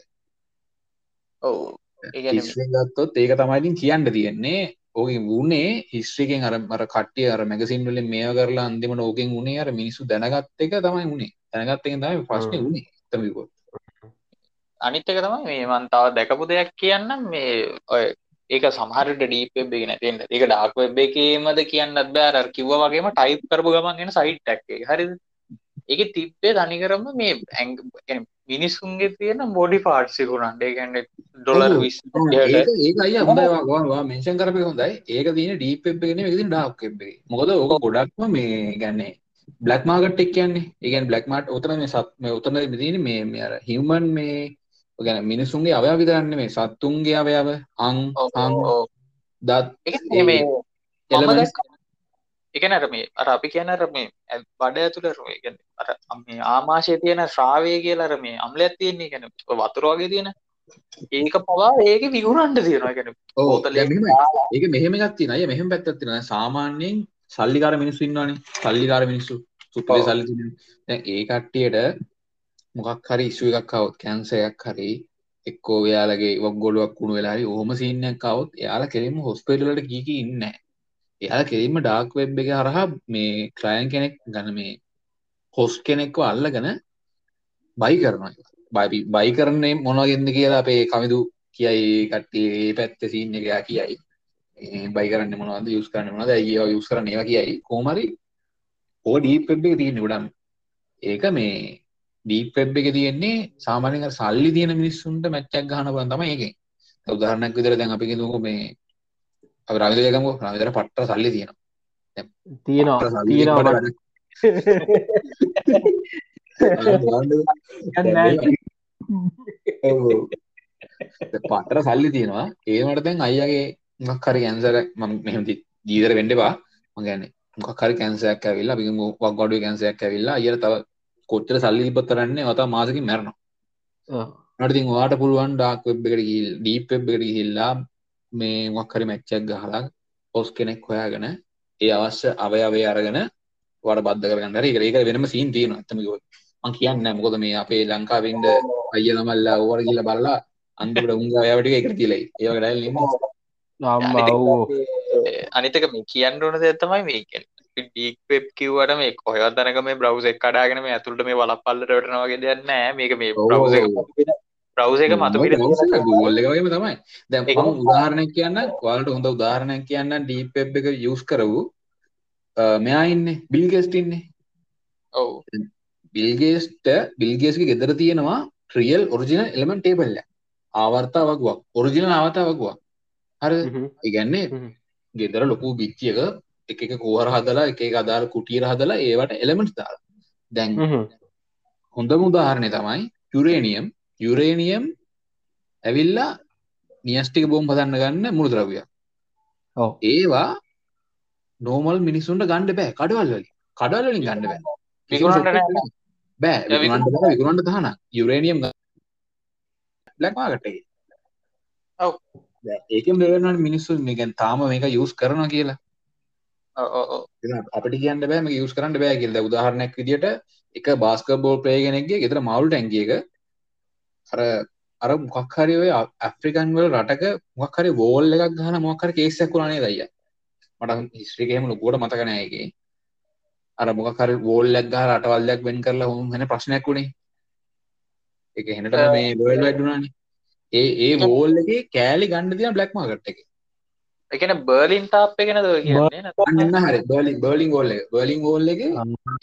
ඔව්. ඒ කියන්නේ හිස්ට්‍රි ගත්තොත් ඒක තමයි ඉතින් කියන්න තියෙන්නේ. ඕකෙන් වුණේ හිස්ට්‍රි එකෙන් අර අර කට්ටිය අර මැගසින් වලින් මේව කරලා අන්තිමට ඕකෙන් වුණේ අර මිනිස්සු දැනගත් එක තමයි වුණේ. දැනගත් එකෙන් තමයි ප්‍රශ්නේ හ්ම්. වුණේ. ඇත්තම කිව්වොත්. අනිත් එක තමයි මේ මන් තව දැකපු දෙයක් කියන්නම්. මේ ඔය ඒක සමහරට ඩීප් වෙබ් එකේ නැති වෙන්න. ඒක ඩාර්ක් වෙබ් එකේමද කියන්නත් බෑ අර කිව්වා වගේම ටයිප් කරපු ගමන් එන සයිට් ටැග් එක. හරිද? ඒකේ තිබ්බේ තනිකරම මේ කියන්නේ මිනිස්සුන්ගේ තියෙන බොඩි පාර්ට්ස් ඉක්ුණාට. ඒ කියන්නේ ඩොලර් ඔව්. 20 ඒක ඒක අයියා හොඳයි වා වා මෙන්ෂන් කරපේ හොඳයි ඒක තියෙන ඩීප් වෙබ් එකේ නෙවෙයි ඒක තියෙන ඩාර්ක් වෙබ් එකේ මොකද ඕක ගොඩක්ම මේ කියන්නේ බ්ලැක් මාකට් එක කියන්නේ ඒ කියන්නේ බ්ලැක් මාකට් උතන මේ උතන තියෙන්නේ මේ මේ අර හියුමන් මේ කියන්නේ මිනිසුන්ගේ අවයව විතරක් නෙමෙයි සත්තුන්ගේ අවයව අං අං දත් කියන්නේ මේ අර මේ අපි කියන අර මේ බඩ ඇතුළේ මේ කියන්නේ අර මේ ආමාශයේ තියෙන ශ්‍රාවය කියලා අර මේ අම්ලයක් තියෙන්නේ කියන්නේ ඔය වතුර වගේ තියෙන. ඒක පවා ඒකේ දැන් මෙහෙමයි. ඒක මෙහෙම තියෙනවා. අයියා මෙහෙම දැන් සාමාන්‍යයෙන් සල්ලිකාර මිනිස්සු ඉන්නවනේ. සල්ලිකාර මිනිස්සු ඔව්. සල්ලි ඒ කට්ටියට මොකක් හරි ඉස්සු එකක් කවුත් කැන්සයක් හරි එක්කෝ එයාලගේ වක් ගොලුවක් වුණු වෙලාරි ඔහොම සීනයක් කවුත් එයාලා කෙරෙම හොස්පිටල්ලට ගිහින් ඉන්නේ එයාලා කෙරෙම ඩාර්ක් වෙබ් එක හරහා මේ ක්ලයන්ට් කෙනෙක් ගන්න මේ හොස්ට් කෙනෙක්ව අල්ලගෙන බයි කරනවා බයි බයි කරන්නේ මොනවගෙන්ද කියලා අපේ කමිදු කියයි කට්ටිය ඒ පැත්තේ සීන් එක එයා කියයි. බයි කරන්න මොනවද යූස් කරන්න මොනවද ඇයි ඒවා යූස් කරන්න ඒවා කියයි. කොහොම හරි ඕ ඩීප් වෙබ් එකේ තියෙන ගොඩක් ඒක මේ ඩීප් වෙබ් එක තියෙන්නේ සාමාන්‍යයෙන් සල්ලි තියෙන මිනිස්සුන්ට මැච් එකක් ගහන බලන් තමයි ඒකෙන්. දැන් උදාහරණයක් විදිහට දැන් අපි කියමුකෝ මේ අපි රවිදේ ගමුකෝ රවිදේට පට්ට සල්ලි තියෙනවා. තියෙනවා සල්ලි තියෙනවා. දැන් පට්ට සල්ලි තියෙනවා. ඒ වුණාට දැන් අයියාගේ මොකක් හරි කැන්සර් මම මෙහෙම ජීවිතේ වෙන්න එපා. මම කියන්නේ මොකක් හරි කැන්සර් එකක් ඇවිල්ලා අපි කියමු වග්ගඩුවේ කැන්සර් එකක් ඇවිල්ලා අයියට තව කොච්චර සල්ලි තිබ්බත් කරන්නේ තව මාසෙකින් මැරෙනවා. ඔව්. නට ඉතින් ඔයාට පුළුවන් ඩාක් වෙබ් එකට ගිහිල්ලා ඩීප් වෙබ් එකට ගිහිල්ලා මේ මොකක් හරි මැච් එකක් ගහලා පොස් කෙනෙක් හොයාගෙන ඒ අවශ්‍ය අවයවය අරගෙන ඔයාට බද්ධ කරගන්න. හරි ඒක වෙනම සීන් තියෙනවා. ඇත්තම කිව්වොත්. මම කියන්නේ නැහැ. මොකද මේ අපේ ලංකාවේ ඉන්න අයියා ළමල්ලා ඕවට ගිහිල්ලා බලලා අන්තිමට උන්ගේ අවයව ටික එකට තියලා ඒ වගේ ඩයල් ඉන්නේ අම්මා ඔව් අනිත් එක මේ කියන්න ඕන දෙයක් තමයි මේ කියන්නේ ඩීක් වෙබ් කිව්වට මේ කොහෙවත් තැනක මේ බ්‍රවුස එක කඩාගෙන මේ ඇතුළට මේ වලපල්ලට වැටෙනවා වගේ දෙයක් නෑ. මේක මේ ඔව්. බ්‍රවුස එක මතු පිට ගෝල් එක වගේම තමයි. මම උදාහරණයක් කියන්න ඔයාලට හොඳ උදාහරණයක් කියන්න ඩීප් එක යූස් කරපු අ, මෙයා ඉන්නේ. බිල් ගේට්ස් ඉන්නේ. ඔව්. බිල් ගේට්ස්ට බිල් ගේට්ස්ගේ ගෙදර තියෙනවා ට්‍රියල් ඔරිජිනල් එලිමන්ට් ටේබල් එක ආවර්තා වගුවක්. ඔරිජිනල් ඒ කියන්නේ හ්ම්. ගෙදර ලොකු බිච්චියක එක කෝහර හදලා එක අදාළ කුටියර හදලා ඒවට එලිමන්ට්ස් දාලා. දැන් හොඳම උදාහරණය තමයි යුරේනියම්. යුරේනියම් ඇවිල්ලා නියස්ටික බෝම් හදන්න ගන්න මුළුද්‍රව්‍යයක් ඔව්. ඒවා නෝමල් මිනිසුන්ට ගණ්ඩ බෑ. කඩවල් වලින්. කඩවල් වලින් ගන්න බෑ. බෑ. විකුණන්න තහන යුරේනියම් එකේ. ඔව්. ඒකෙන් බේරෙනවා මිනිස්සු. මේ කියන්නේ තාම මේක යූස් කරනවා කියලා ඔව් ඔව් ඔව් ඉතින් අපිට කියන්න බෑ මේක යූස් කරන්න බෑ කියලා. දැන් උදාහරණයක් විදියට එක බාස්කට්බෝල් ප්ලේයර් කෙනෙක්ගේ ගෙදර මාළු ටැංකියක අර අර මොකක් හරි ඔය ඇෆ්‍රිකන් වල රටක මොකක් හරි වෝල් එකක් ගහන මොකක් හරි කේස් එකක් වුණා නේද අයියා? මට හිස්ටරි එක එහෙම ලොකුවට මතක නෑ ඒකේ. අර මොකක් හරි වෝල් එකක් ගහලා රටවල් දෙයක් වෙන් කරලා ඔහොම වෙන ප්‍රශ්නයක් වුණේ ඒක එහෙනටම මේ වර්ල්ඩ් වයිඩ් වුණානේ ඒ ඒ වෝල් එකේ කෑලි ගන්න තියෙන බ්ලැක් මාකට් එකේ ඒ කියන්නේ බර්ලින් ටාප් එක නේද ඔය කියන්නේ? හරි. බර්ලින් බර්ලින් එක. බර්ලින් වෝල් එකේ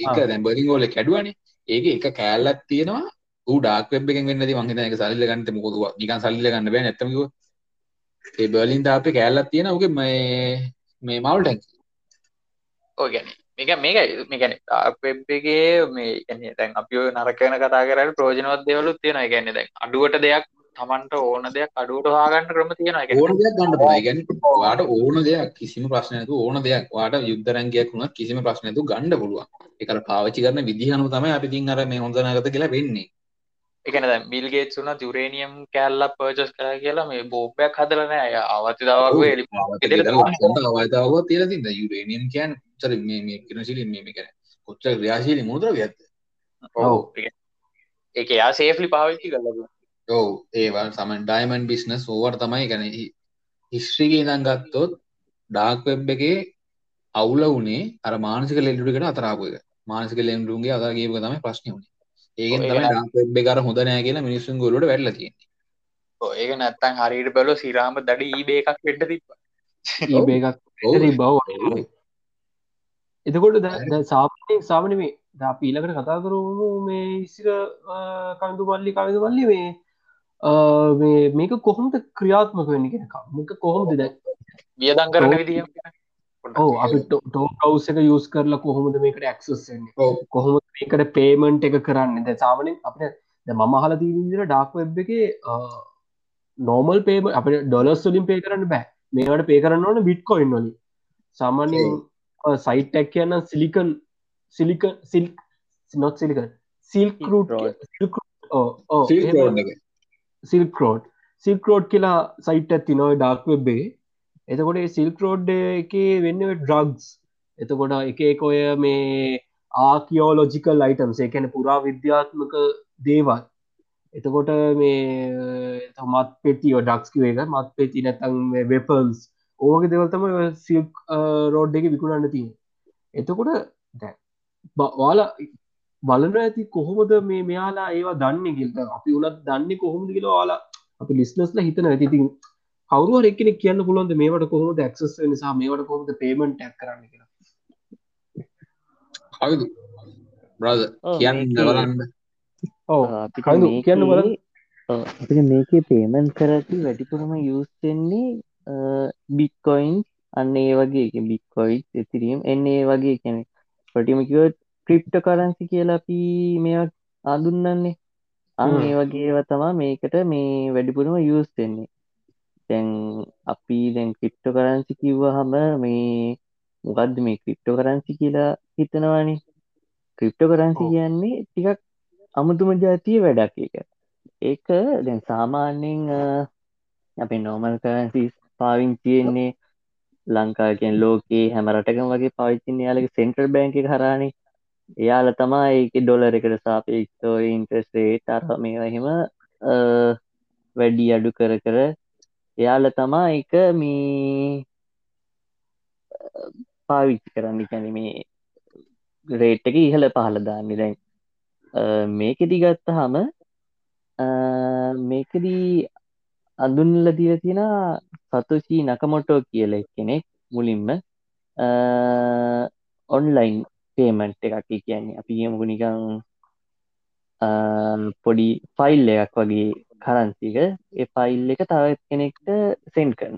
එක දැන් බර්ලින් එක කැඩුවානේ ඒකේ එක කෑල්ලක් තියෙනවා. ඌ ඩාර්ක් වෙබ් එකෙන් වෙන්න ඇති මං හිතන්නේ ඒක සල්ලිල ගන්න මොකද නිකන් සල්ලිල ගන්න බෑ නැත්තම් කිව්ව ඒ බර්ලින් තාප්පේ කෑල්ලක් තියෙනවා. ඌගේ මේ මේ මවුල් ඔය කියන්නේ. මේක මේක මේ කියන්නේ ඩාර්ක් වෙබ් එකේ මේ දැන් අපි ඔය නරක වෙන කතා කරලා ප්‍රයෝජනවත් දේවලුත් තියෙනවා. ඒ කියන්නේ දැන් අඩුවට දෙයක් Tamanට ඕන දෙයක් අඩුවට හොයාගන්න ක්‍රම තියෙනවා ඕන දෙයක් ගන්න පුළුවන්. කියන්නේ ඔයාට ඕන දෙයක් කිසිම ප්‍රශ්නයක් නැතුව ඕන දෙයක් ඔයාට යුද්ධ රැංගියක් වුණත් කිසිම ප්‍රශ්නයක් නැතුව ගන්න පුළුවන්. ඒක අර පාවිච්චි කරන විදිහ අනුව තමයි අපි ඉතින් අර මේ හොඳ නරකද කියලා වෙන්නේ. ඒ කියන්නේ දැන් බිල් ගේට්ස් උනත් යුරේනියම් කෑල්ලක් පර්චේස් කරා කියලා මේ බෝම්බයක් හදලා නෑ අය අවතිදාවක් ලස්සනට අවයතාවුවක් තියලා තියෙනවා. යුරේනියම් කියන්නේ කොච්චර මේ මේ කිරණශීලී මේ මේ කියන්නේ කොච්චර ක්‍රියාශීලී මූලද්‍රව්‍යයක්ද? ඔව්. ඒක එයා සේෆ්ලි පාවිච්චි කරලා. ඔව් ඒවා සමන් ඩයමන්ඩ් බිස්නස් ඕවට තමයි කියන්නේ හිස්ටරි එකේ ඉඳන් ගත්තොත් ඩාර්ක් වෙබ් එකේ අවුල වුණේ අර මානසික ලෙඩුඩකට අතර ආපු එක. මානසික ලෙඩුන්ගේ අතර ගියපු එක තමයි ප්‍රශ්නේ වුණේ. ඒක තමයි නෑ. ඩාර්ක් වෙබ් එක අර හොඳ නෑ කියලා මිනිස්සුන්ගේ ඔළුවට වැටලා තියෙන්නේ. ඔව් ඒක නැත්තම් හරියට බැලුවොත් සිරාම දඩ eBay එකක් වෙන්න තිබ්බා. ඊබේ එකක්. බව එතකොට දැ සාපනය සාමන මේ ද පීලකට කතා කරමු මේ ඉසිර කඳු මල්ලි කවිදු අ, මේ මේක කොහොමද ක්‍රියාත්මක වෙන්න කෙන මොක කොහොමද දැ වියදම් කරන. විදිහ ඕ අපි ටෝ කවස් එක යස් කරලා කොහොමද මේකට ඇක්සස්න්නේ ඔව්. කොහොම මේකට පේමන්ට් එක කරන්න? ද සාමනින් අපට ද මම හල දීවිදිර ඩාක් වෙබ් එක නෝමල් පේම අප ඩොලස් වලින් පේ කරන්න බෑ. මේකට පේ කරන්න ඕන බිට්කොයින් වලින්. සාමාන්‍යෙන් සයිටක් කියන්න සිලිකන් සිලික සිල් නොත් සිලිකන් සිල්ක රට ඕ සිල්ක් රෝඩ් එක. සිල්කරෝඩ් සිල්කරෝඩ් කියලා සයිට් ඇති නොයි ඩාක් වෙබ්බේ එතකොට සිල්ක රෝඩ් එක වෙන්න ඩ්‍රග්ස් එතකොට එක එක ඔය මේ ආකියෝලොජිකල් අයිටම්ස් එකැන පුරා විද්‍යාත්මක දේවල්. එතකොට මේ තමත් පෙතියෝ ඩක්ස්කිව එක මත් පෙති නැතන් වෙපල්ස් ඕක දෙවල්තම සිල්ක් රෝඩ් එක විකුණන්න තිය එතකොට දැ වාල බලන ඇති කොහොමද මේ මෙයාලා ඒවා දන්න ගිල්ත අපි උනත් දන්න කොහොමද කියලා වාලා අපි ලිස්නස්ල හිතන ඇතිතින් කවරුව එක්කෙන කියන්න පුළුවන්ද මේවට කොහොමද ඇක්සස් නිසා මේවට කොහොමද පේමෙන්ට් ඇක් කරන්න කියලා? කවිදු. බ්‍රද කියන්න බලන්න. කයිදු මේකේ- කියන්න බලන්න. ඔව්, අපිට මේකේ පේමන්් කරති වැඩිපුරම යස්ෙන්නේ බික්කොයින් අන්න ඒ වගේ. බික්කොයි් එතිරීම් එන්න ඒ වගේ කෙනෙ පටිමකිව ක්‍රිප්ට කරන්සි කියලා අපි මෙ ආදුන්නන්නේ අන්න හ්ම්. ඒ වගේ තමා මේකට මේ වැඩිපුරම යස් වෙන්නේ. තැන් අපි දැන් ක්‍රිප්ට කරන්සි කිව්ව හම මේ මොකක්ද මේ ක්‍රිප්ටෝ කරන්සි කියලා හිතනවානේ? Crypto currency. කියන්නේ ටිකක් අමුතුම ජාතිය වැඩක් එක ඒක දැන් සාමාන්‍යෙන් අප නෝමල් කරන්සි පාවිංචියෙන්නේ ලංකාකෙන් ලෝකයේ හැම රටකම වගේ පවිච්චින්න යාලක සෙන්ටර් බැංක හරානේ එයාල තමා ඒක ඩොලර එකට සාපේක්තෝ ඉන්ට්‍රස්ේ තර මේවහෙම වැඩි අඩු කර කර එයාල තමා එක මේ පාවිච්චි කරන්න කැන මේ රේට් එක ඉහළ පහළ දාන්න. දැන් මේකෙදි ගත්ත හම මේකදී අඳුන්ල දිය තියෙන සතුෂී නකමොටෝ කියල කෙනෙක් මුලින්ම ඔන්ලයින් පේමන්ට් එකක්. කියන්නේ අපි කියමුකු නිකං පොඩි ෆයිල් එකක් වගේ කරන්සික ඒ ෆයිල් එක තව කෙනෙක්ට සෙන්ඩ් කරන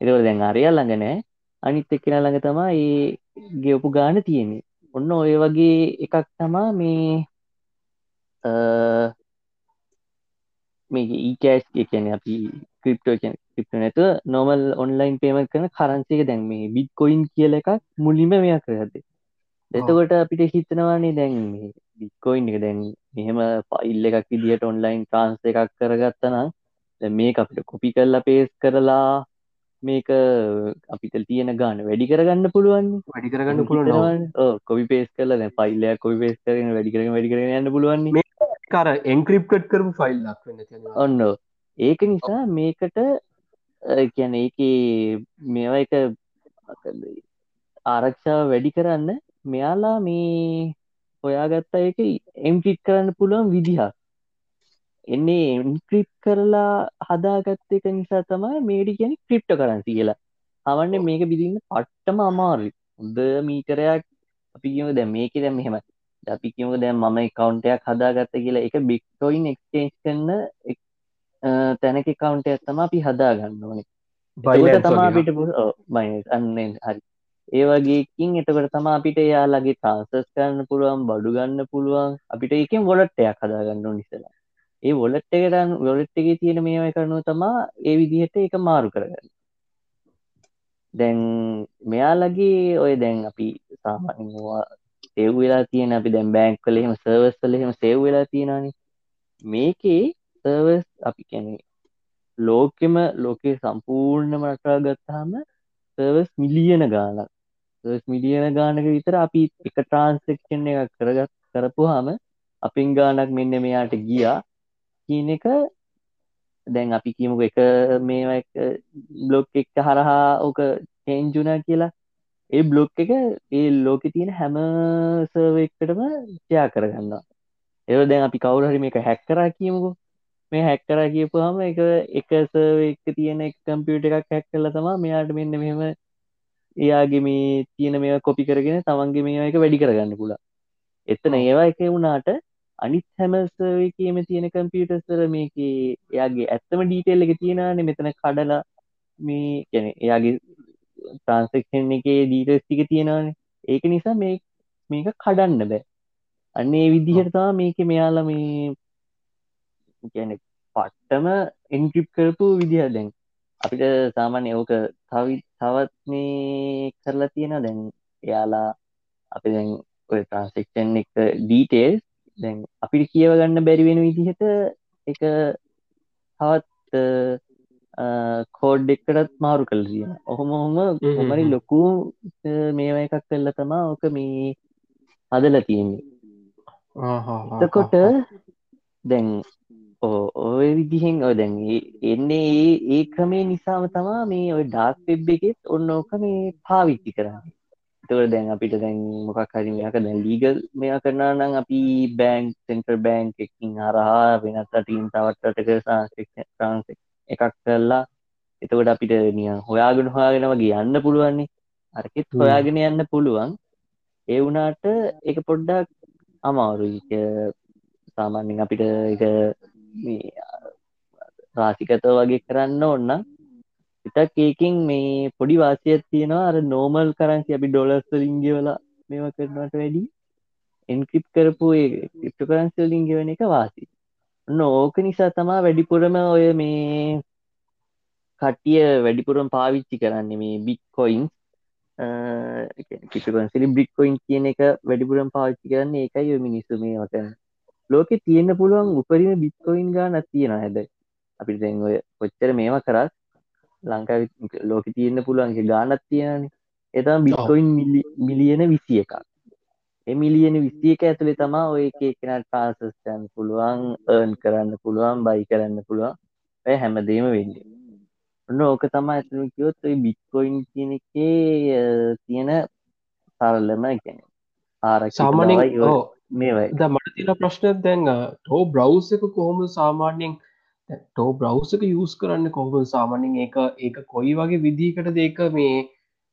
එතකොට දැන් අරයා ළඟ නෑ. අනිත් එක්කෙනා ළඟ තමා ඒ ගෙවපු ගාන තියෙන්නේ. ඔන්න ඔය වගේ එකක් තමා මේ මේ ඊකෑස් කියන අපි ක්‍රිප්ටෝ ක්‍රිප්ට නැත නොමල් ඔන්ලයින් පේම කරන කරන්සික දැන් මේ බිත් කොයින් කියල එකක් මුලිම මෙයක් කරද එතකොට අපිට හිතනවානේ දැන් මේ බිත්කොයින් එක දැන් මෙහෙම පයිල් එකක් විදිහට ඔන්ලයින් ට්‍රන්ස් එකක් කරගත්තනම් මේ අපිට කොපි කරලා පේස් කරලා මේක අපිට තියෙන ගාන වැඩි කරගන්න පුළුවන් වැඩි කරගන්න පුළුවන්. කොපි පේස් කරල පයිල්ල කොපි පේස් කරන වැඩි කරන වැඩි කරන යන්න පුළුවන් කර එන්ක්‍රිප්ටඩ් කරපු ෆයිල්ලක් වෙන්න ඔන්න ඒක නිසා මේකට කියන ඒක මේවා එක ආරක්ෂාව වැඩි කරන්න මෙයාලා මේ හොයාගත්තා එක එම්ටිට් කරන්න පුළුවන් විදිහක්. එන්නේ එන්ක්‍රිප් කරලා හදාගත්ත එක නිසා තමයි මේඩි කියන ක්‍රිප්ට කරන්සි කියලා. හවන්න මේක බිදින්න පට්ටම අමාරු හොද මීටරයක් අපි කියම දැ මේක දැම් මෙහෙම අපි කියමක දැන් මම කවන්ටයක් හදාගත්ත කියලා එක බික්ටොයින් එක්ස්ටේන්ස් කරන්න තැනක කවන්ටයක් තම අපි හදාගන්න ඕනේ. බයිට තමා පිට අන්න හරි ඒ වගේකින් එතකට තම අපිට යාලගේ ට්‍රන්සස් කරන්න පුළුවන් බඩු ගන්න පුළුවන්. අපිට එකෙන් ගොලට්ටයක් හදාගන්න නිසලා ඒ වොලට් එකටන් වොලට් එක තියෙන මේවයි කරනු තමා ඒ විදිහට එක මාරු කරගන්න. දැන් මෙයාලගේ ඔය දැන් අපි සාමාන්‍යවා සෙව් වෙලා තියෙන අපි දැන් බෑංක් කලෙම සර්වස් වලහෙම සෙව් වෙලා තියෙනනි මේකේ සර්වස් අපි කැනෙ ලෝකෙම ලෝකේ සම්පූර්ණම රටා ගත්තාම සර්වස් මිලියන ගානක් මිලියන ගානක විතර අපි එක ට්‍රන්සෙක්ෂන් එක කරගත් කරපු හම අපින් ගානක් මෙන්න මෙයාට ගියා. කියන එක දැන් අපි කියමුක එක මේ බ්ලොග් එක හරහා ඕක චේන්ජුනා කියලා. ඒ බ්ලොග් එක ඒ ලෝක තියෙන හැම සර්ව එක්කටම ත්‍යා කරගන්න ඒ දැන් අපි කවුරහරි මේක හැක්කරා කියමුකු. මේ හැක්කරා කියපුහම එක එක සර්ව එක තියෙන එක කම්පියුට එකක් හැක් කල තමා මෙයාට මෙන්න මෙහෙම එයාගේ මේ තියෙන මේ කොපි කරගෙන තමන්ගේ මේ එක වැඩි කරගන්න පුලා එතන ඒවා එක වුණාට අනිත් හැමසකේම තියෙන කම්පියටස්තර මේක එයාගේ ඇත්තම ඩීටෙල් එක තියෙනන මෙතන කඩලා මේ ගැන එයාගේ ට්‍රන්සෙක්ෂන් එක ඩීටස් ටික තියෙනවාන. ඒක නිසා මේ මේක කඩන්න බෑ. අන්නේ විදිහටතා මේක මෙයාල මේ ගැන පට්ටම එන්ක්‍රිප් කරපු විදිහ දැන් අපිට සාමාන්‍ය ඕක තවි තවත් මේ කරලා තියෙන දැන් එයාලා අපි දැන් ඔය ට්‍රන්සෙක්ෂන් එක ඩීටේල්ස් දැන් අපිට කියව ගන්න බැරිවෙන විදිහට එක තවත් කෝඩ් එක්කටත් මාරු කල් තියෙන ඔහොම හොම හොමරි ලොකු මේව එකක් කල්ල තමා ඕක මේ හදල තියෙන්නේ. එතකොට දැන් ඔය විදිහෙන් ඔය දැන් එන්නේ ඒ ක්‍රමේ නිසාම තමා මේ ඔය ඩාක් වෙබ් එකෙත් ඔන්න ඕක මේ පාවිච්චි කරන්න. තව දැන් අපිට දැන් මොකක් හරි මේක දැන් ලීගල් මෙයා කරනා නම් අපි බෑන්ක් සෙන්ටර් බෑන්ක් එකකින් හරහා වෙනත් රටින් තවත් රටක ට්‍රාන්සෙක්ෂන් එකක් කරලා එතකොට අපිට නිකන් හොයාගෙන හොයාගෙන වගේ යන්න පුළුවන්නේ. අරකෙත් හොයාගෙන යන්න පුළුවන්. ඒ වුණාට ඒක පොඩ්ඩක් අමාරුයි. සාමාන්‍යයෙන් අපිට එක මේ රාසිකත වගේ කරන්න ඕන්න ඉතක් ඒකින් මේ පොඩි වාසියක් තියෙනවා. අර නෝමල් කරන්සි අපි ඩොලස්ස ලිංගවලා මේම කරනට වැඩි එන්ක්‍රිප් කරපු ක්‍රිප්ට කරන්සි ලිංගවන එක වාසි. ඔන්න ඕක නිසා තමා වැඩිපුරම ඔය මේ කට්ටිය වැඩිපුරම් පාවිච්චි කරන්න මේ බික්කොයින් කිසිකන්සිලි බ්‍රික්කොයින් කියන එක වැඩිපුරම් පාවිච්චි කරන්න ඒකයි මිනිස්සු මේ වටන ලෝකෙ තියෙන්න්න පුළුවන් උපරිම බික්කොයින් ගාන තියෙන හැද අපි දැන් ඔය කොච්චර මේවා කරත් ලංකා ලෝක තියෙන්න්න පුළුවන්ගේ ගානත් තියෙනන එතම් බික්කොයින් මිලියන විසි එකක් එමිලියන විස්සිය එක ඇතුළේ තමා ඔය එක එකන ට්‍රන්සස්ටන් පුළුවන් ඒර්න් කරන්න පුළුවන් බයි කරන්න පුළුවන්. ඇය හැමදේම වෙන්නේ. ඔන්න ඕක තමා ඇතුළ කිවොත් ඔයි බික්කොයින් කියන එකේ තියෙන සරලම ගැන ආරක්ෂිත සාමාන්‍යෙන් මේවයි. ද මට තින ප්‍රශ්නයක් දැන් ටෝ බ්‍රව්ස එක කොහොම සාමාන්‍යෙන් ටෝ බ්‍රව්ස එක යස් කරන්න කොහොම සාමාන්‍යෙන් ඒක ඒක කොයි වගේ විදිකට දෙක මේ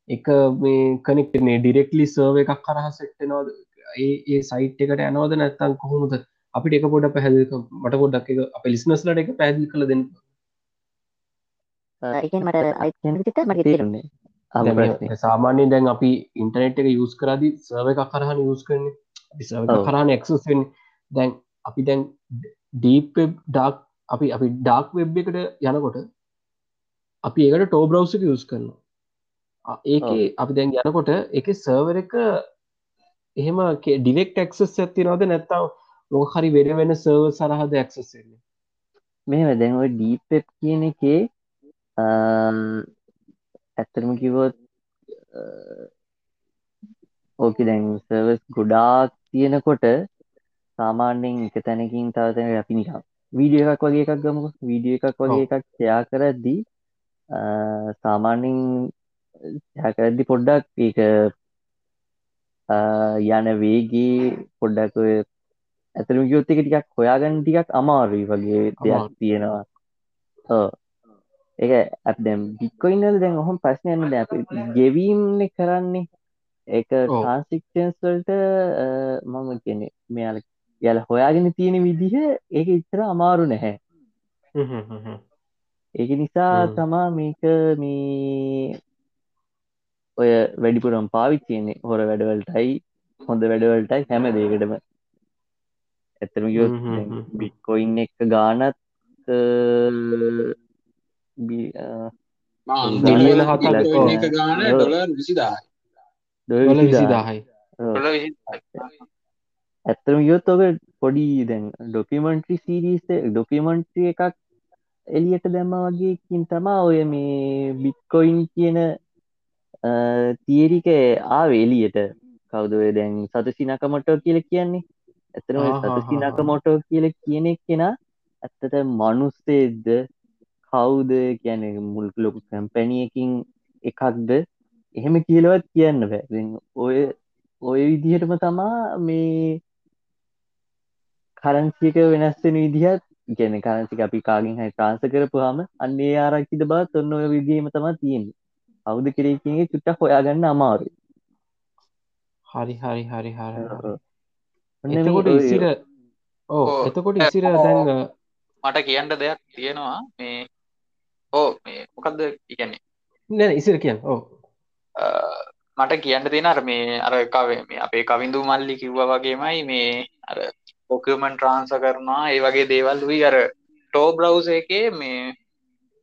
එක මේ කනෙක් මේ ඩිරෙක්ලි සර්ව එකක් කරහ සෙට්ටනවද ඒ ඒ සයිට් එකට යනවද නැත්තන් කොහොමද? අපිට එක පොඩ පැහැදික මට පොඩක් එක අප ලිස්නස්ලට එක පැදිල් කළ දෙන්න. සාමාන්‍යයෙන් දැන් අපි ඉන්ටනෙට් එක යස් කරදි සර්ව එකක් කරහන යස් කරන කරහන එක්සෙන් දැන් අපි දැන් ඩීප් ඩක් අපි අපි ඩාක් වෙබ් එකට යනකොට අපි ඒකට ටෝ බ්‍රව්ස එක යස් කරනවා. ඒක ඔව්. අපි දැන් යනකොට එක සර්වර එක එහෙම ඩිවෙක් ටක්සස් ඇතිනවද නැත්තාව ලෝක හරි වෙන වෙන සර්ව සරහද ඇක්සෙන්නේ මෙම දැන් ඔය ඩීප් කියන එකේ ඇත්තරම කිවොත් ඕක දැන් සර්වස් ගොඩාක් තියෙනකොට සාමාන්‍යෙන් එක තැනකින් තවතැන අපි නිකම් වීඩිය එකක් වගේ එකක් ගමක. වීඩිය එකක් වගේ එකක් ෂයා කරද්දී සාමාන්‍යින් ෂයා කරද්දි පොඩ්ඩක් ඒක යන වේගේ පොඩ්ඩක් ගයොත් එක ටිකක් හොයාගන්න ටිකක් අමාරුයි වගේ දෙයක්. තියෙනවා. ඒක ඇ දැම් බික්කොයින්නල දැන් ඔහොම ප්‍රශ්නයන්න දැ ගෙවීම්න කරන්නේ ඒක ඔව්. ට්‍රන්සික්ෂන්ස්වල්ට මම කියන මෙයාල යල හොයාගෙන තියෙන විදිහ ඒක ඉතර අමාරු නැහැ ඒක නිසා. තමා මේක මේ ඔය වැඩිපුරම් පාවිච්චයන්නේ හොර වැඩවලටයි හොඳ වැඩවලටයි හැම දේකටම ඇත්තම හ්ම්. බික්කොයින් එක ගානත් ගාන හතක්, ඔව්. එක ගාන ඔව්. ඩොලර් විසිදායි ඩොලර් වල විසි 20000. දාහයි ඔව්. ඩොලර් 20යි. ඇත්තම යොත් ඔක පොඩි දැන් ඩොකිමන්ට්‍රි සිරිස් ඩොකිමන්ට්‍රි එකක් එලියට දැම්ම වගේකින් තමා ඔය මේ බික්කොයින් කියන තිේරික ආව එලියට කවුදුව දැන් සතසි නකමොටෝ කියල කියන්නේ ඇතන. සතසි නකමොටෝ කියල කියනෙක් කෙන ඇත්තට මනුස්සේද්ද කවුද කියන මුල් ලොකු කැම්පැනියකින් එකක්ද එහෙම කියලවත් කියන්න බෑ. දැන් ඔය ඔය විදිහටම තමා මේ කරන්සික වෙනස්සෙන විදිහත් ගැන කරන්සික අපි කාගෙන් හයි ට්‍රන්ස කරපුහම අන්නේ ආරක්කිත බත් ඔන්න ඔය විදිීම තම තියෙන අවුද කෙරේකින්ගේ චුට්ට හොයාගන්න අමාරු හරි හරි හරි හරි එතකොට ඉසිර ඕ ඔව්. එතකොට ඉසිර දැන් මට කියන්න දෙයක් තියෙනවා. මේ ඕ මේ මොකක්ද ඉගැන්නේ නැ ඉසිර කියන්න. ඕ මට කියන්න තියෙන අර මේ අර කවේ මේ අපේ කවිඳු මල්ලි කිව්ව වගේමයි මේ අර ඩොකියුමන්ට් ට්‍රාන්ස්ෆර් කරනවා ඒ වගේ දේවල් උයි අර ටෝ බ්‍රවුසර් එකේ මේ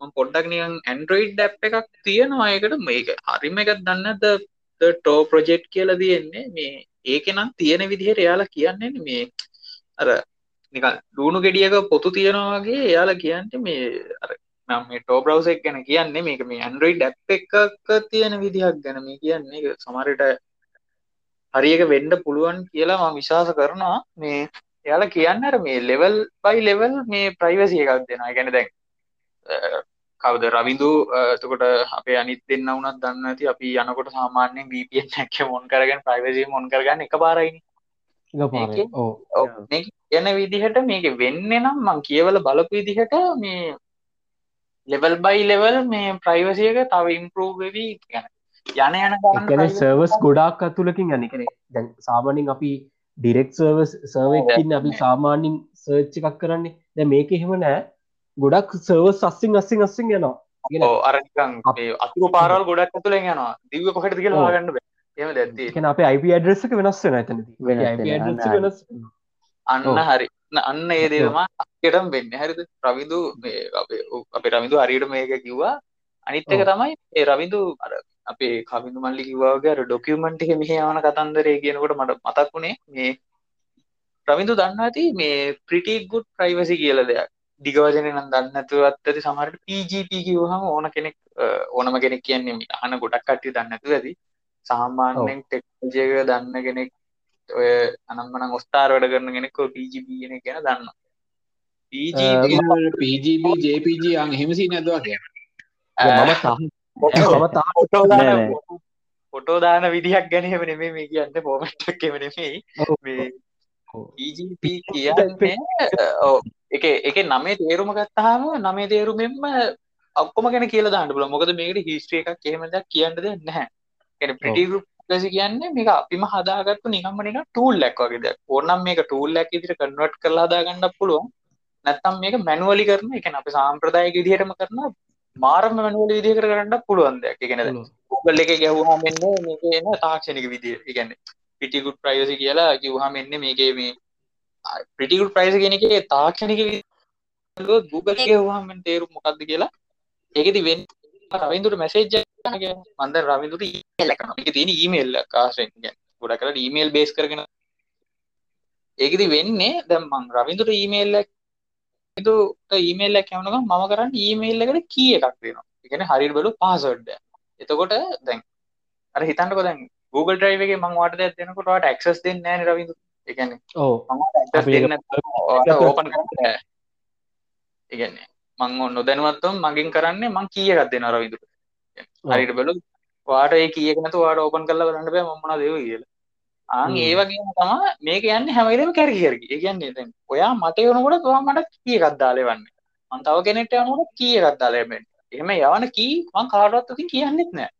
මම පොඩ්ඩක් නිකන් ඇන්ඩ්‍රොයිඩ් ඇප් එකක් තියෙනවා ඒකට. මේක හරිම එකක් දන්නේ නැද්ද? ටෝ ප්‍රොජෙක්ට් කියලා තියෙන්නේ. මේ ඒකේ නම් තියෙන විදිහට එයාලා කියන්නේ මේ අර නිකන් ලුණු ගෙඩියක පොතු තියෙනවා වගේ එයාලා කියන්නේ මේ අර මම මේ ටෝ බ්‍රවුසර් එක ගැන කියන්නේ මේක මේ ඇන්ඩ්‍රොයිඩ් ඇප් එකක තියෙන විදිහක් ගැන. මේ කියන්නේ ඒක සමහර විට හරි එක වෙන්න පුළුවන් කියලා මම විශ්වාස කරනවා. මේ එයාලා කියන්නේ අර මේ ලෙවල් බයි ලෙවල් මේ ප්‍රයිවසි එකක් දෙනවා. ඒ කියන්නේ දැන් කවුද? රවිදු අ, එතකොට අපේ අනිත් දෙන්න වුණත් දන්න නැති අපි යනකොට සාමාන්‍යයෙන් VPN එක මොන් කරගෙන ප්‍රයිවසි මොන් කරගන්න? ඔව්. මේක කියන විදිහට මේක වෙන්නේ නම් මං කියවල බලපු විදිහට මේ ලෙවල් බයි ලෙවල් මේ ප්‍රයිවසි එක තව ඉම්පරූව් වෙවි යන යන යන සර්වස් ගොඩක් අතුලකින් යන්න කෙනෙ දැන් සාමානින් අපි ඩිරෙක් සර්වස් සර්වකින් අපි සාමාන්‍යින් සර්ච් එකක් කරන්නේ. දැ මේක එහෙම නෑ. ගොඩක් සර්වස් අස්සිං අස්සිං අස්සිං යනවා. ගෙන ඔව් අර නිකන් අප- මේ අතුරු පාරවල් ගොඩක් ඇතුලෙන් යනවා. දිව්ව කොහෙටද කියලා ඔව්. හොයාගන්න බෑ. එහෙම දැද්දී කෙන අප IP අඩ්‍රෙස් එක වෙනස් වෙන ඇතන වෙනස් අන්න. හරි. අන්න ඒ දේ තමයි අක්කටම වෙන්නේ. හරිද? රවිදු මේ අපේ රවිදු හරියට මේක කිව්වා. අනිත් එක ඔව්. තමයි ඒ රවිදු අර අපේ කවිදු මල්ලි කිව්වා වගේ අර ඩොකියුමන්ට් එක මෙහි යවන කතන්දරේ කියනකොට මට මතක් වුණේ මේ රවිදු දන්නවා ඇති මේ pretty good privacy කියලා දෙයක්. දිග වචනේ නම් දන්නේ නැතුවත් ඇති සමහරට PGP කිව්වහම ඕන කෙනෙක් ඕනම කෙනෙක් කියන්නේ අහන ගොඩක් කට්ටිය දන්නේ නැතුව ඇති. සාමාන්‍යයෙන් ටෙක්නොලොජි එක දන්න කෙනෙක් ඔය අනම්මනම් ඔස්ටාර් වැඩ කරන කෙනෙක් ඔය PGP කියන එක ගැන දන්නවා PGP පජB ජපG අන් හෙමසි නැදවා කිය මම තා මම තා ෆොටෝ නෑ, දාන නෑ. ෆොටෝ දාන විදිහක් ගැනීම නෙමේ මේ කියන්න පෝමට්ක් නෙමේ ඔව්. මේ ඔව්. PGP කියන්නේ ඔව්, එක එක නමේ තේරුම ගත්තාම නමේ තේරුමෙන්ම ඔක්කොම ගැන කියලා දාන්න පුළුවන් මොකද මේකට හිස්ට්‍රි එකක් එහෙම දෙයක් කියන්න දෙයක් නැහැ කියන්නේ ගෲප් කියන්නේ මේක අපිම හදාගත්තු නිකම්ම නිකන් ටූල් එකක් වගේ දෙයක්. ඕනනම් මේක ටූල් එකක් විදිහට කන්වර්ට් කරලා හදාගන්නත් පුළුවන්. නැත්තම් මේක මැනුවලි කරන ඒ කියන්නේ අපි සාම්ප්‍රදායික විදිහටම කරන මාරම මැනුවලි විදිහකට කරන්නත් පුළුවන් දෙයක්. ඒ කියන්නේ Google එකේ ගැහුවාම එන්නේ මේකේ එන තාක්ෂණික විදිය. ඒ කියන්නේ pretty good privacy කියලා කිව්වහම එන්නේ මේකේ මේ pretty good privacy කියන එකේ තාක්ෂණික Google එකේ ගැහුවාම එන්නේ තේරුම මොකක්ද කියලා? ඒකෙදි වෙන්නේ රවින්දුට මැසේජ් දැන් එකක් මේකේ තියෙන ඊමේල් කියන්නේ ගොඩක් කරලා ඊමේල් බේස් කරගෙන. ඒකෙදි වෙන්නේ දැන් මම රවින්දුට ඊමේල් රවින්දුට ඊමේල් යවනකම් මම කරන්නේ ඊමේල් එකට කී එකක් දෙනවා. ඒ කියන්නේ හරියට බලුව පාස්වර්ඩ් එක. එතකොට දැන් අර හිතන්නකෝ දැන් Google Drive එකේ මම ඔයාලට දෙයක් දෙනකොට ඔයාලට access දෙන්නේ නේ කරන්න බෑ. ඒ කියන්නේ මම නොදැනුවත්වම මගෙන් කරන්නේ මං කී එකක් දෙනවා හරියට බලුවොත් ඔයාට ඒ කී එක නැතුව ඔයාට open කරලා බලන්න බෑ මම මොනවද ඒව කියලා. ආන් හ්ම්. ඒ වගේම තමයි මේක යන්නේ හැම වෙලේම කැරකි කියන්නේ ඔයා මට එනකොට ඔයා මට කී එකක් දාලා එවන්නේ. මං තව කෙනෙක්ට යනකොට කී එකක් දාලා එන්නේ. එහෙම යවන කී මං කාටවත් අතින් කියන්නෙත් නෑ.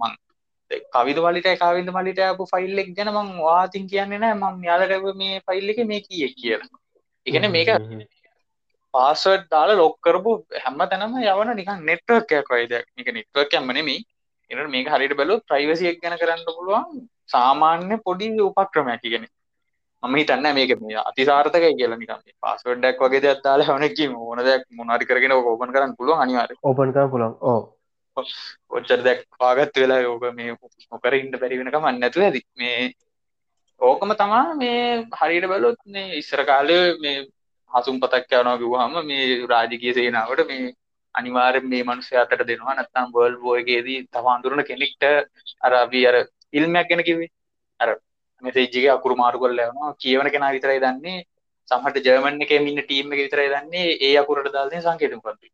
මං කවිද මල්ලිට කවින්ද මල්ලිට ආපු ෆයිල් එක ගැන මං ඔයාතින් කියන්නේ නෑ මං යාලට ආපු මේ ෆයිල් එකේ මේ කී එක කියලා. ඒ කියන්නේ මේක පාස්වර්ඩ් දාලා ලොක් කරපු හැම තැනම යවන නිකන් නෙට්වර්ක් එකක් වගේ දෙයක්. මේක නෙට්වර්ක් නෙමෙයි. ඒනට මේක හරියට බැලුවොත් ප්‍රයිවසි එක ගැන කරන්න පුළුවන් සාමාන්‍ය පොඩි උපක්‍රමයක්. කියන්නේ මම හිතන්නේ මේක මේ අතිසාර්ථකයි කියලා නිකන් මේ පාස්වර්ඩ් එකක් වගේ දෙයක් දාලා යවන එකකින් ඕන දෙයක් මොන හරි කරගෙන ඕපන් කරන්න පුළුවන් අනිවාර්යයෙන්. ඕපන් කරන්න පුළුවන් ඔව් ඔච්චර දෙයක් පාගත්ත වෙලා ඕක මේ නොකර ඉන්න බැරි වෙන කමක් නැතුව ඇති. මේ ඕකම තමා මේ හරියට බැලුවොත් මේ ඉස්සර කාලේ මේ හසුන් පතක් යවනවා කිව්වහම මේ රාජකීය සේනාවට මේ අනිවාර්යෙන් මේ මිනිස්සයා අතට දෙනවා. නැත්නම් වර්ල්ඩ් වෝර් එකේදී තව අඳුරන කෙනෙක්ට අර අපි අර ෆිල්ම් එකක් ගැන කිව්වේ. අර මෙසේජ් එකේ අකුරු මාරු කරලා යවනවා කියවන කෙනා විතරයි දන්නේ. සමහරට ජර්මන් එකේ ඉන්න ටීම් එක විතරයි දන්නේ. ඒ අකුරට දාලා තියෙන සංකේත මොකක්ද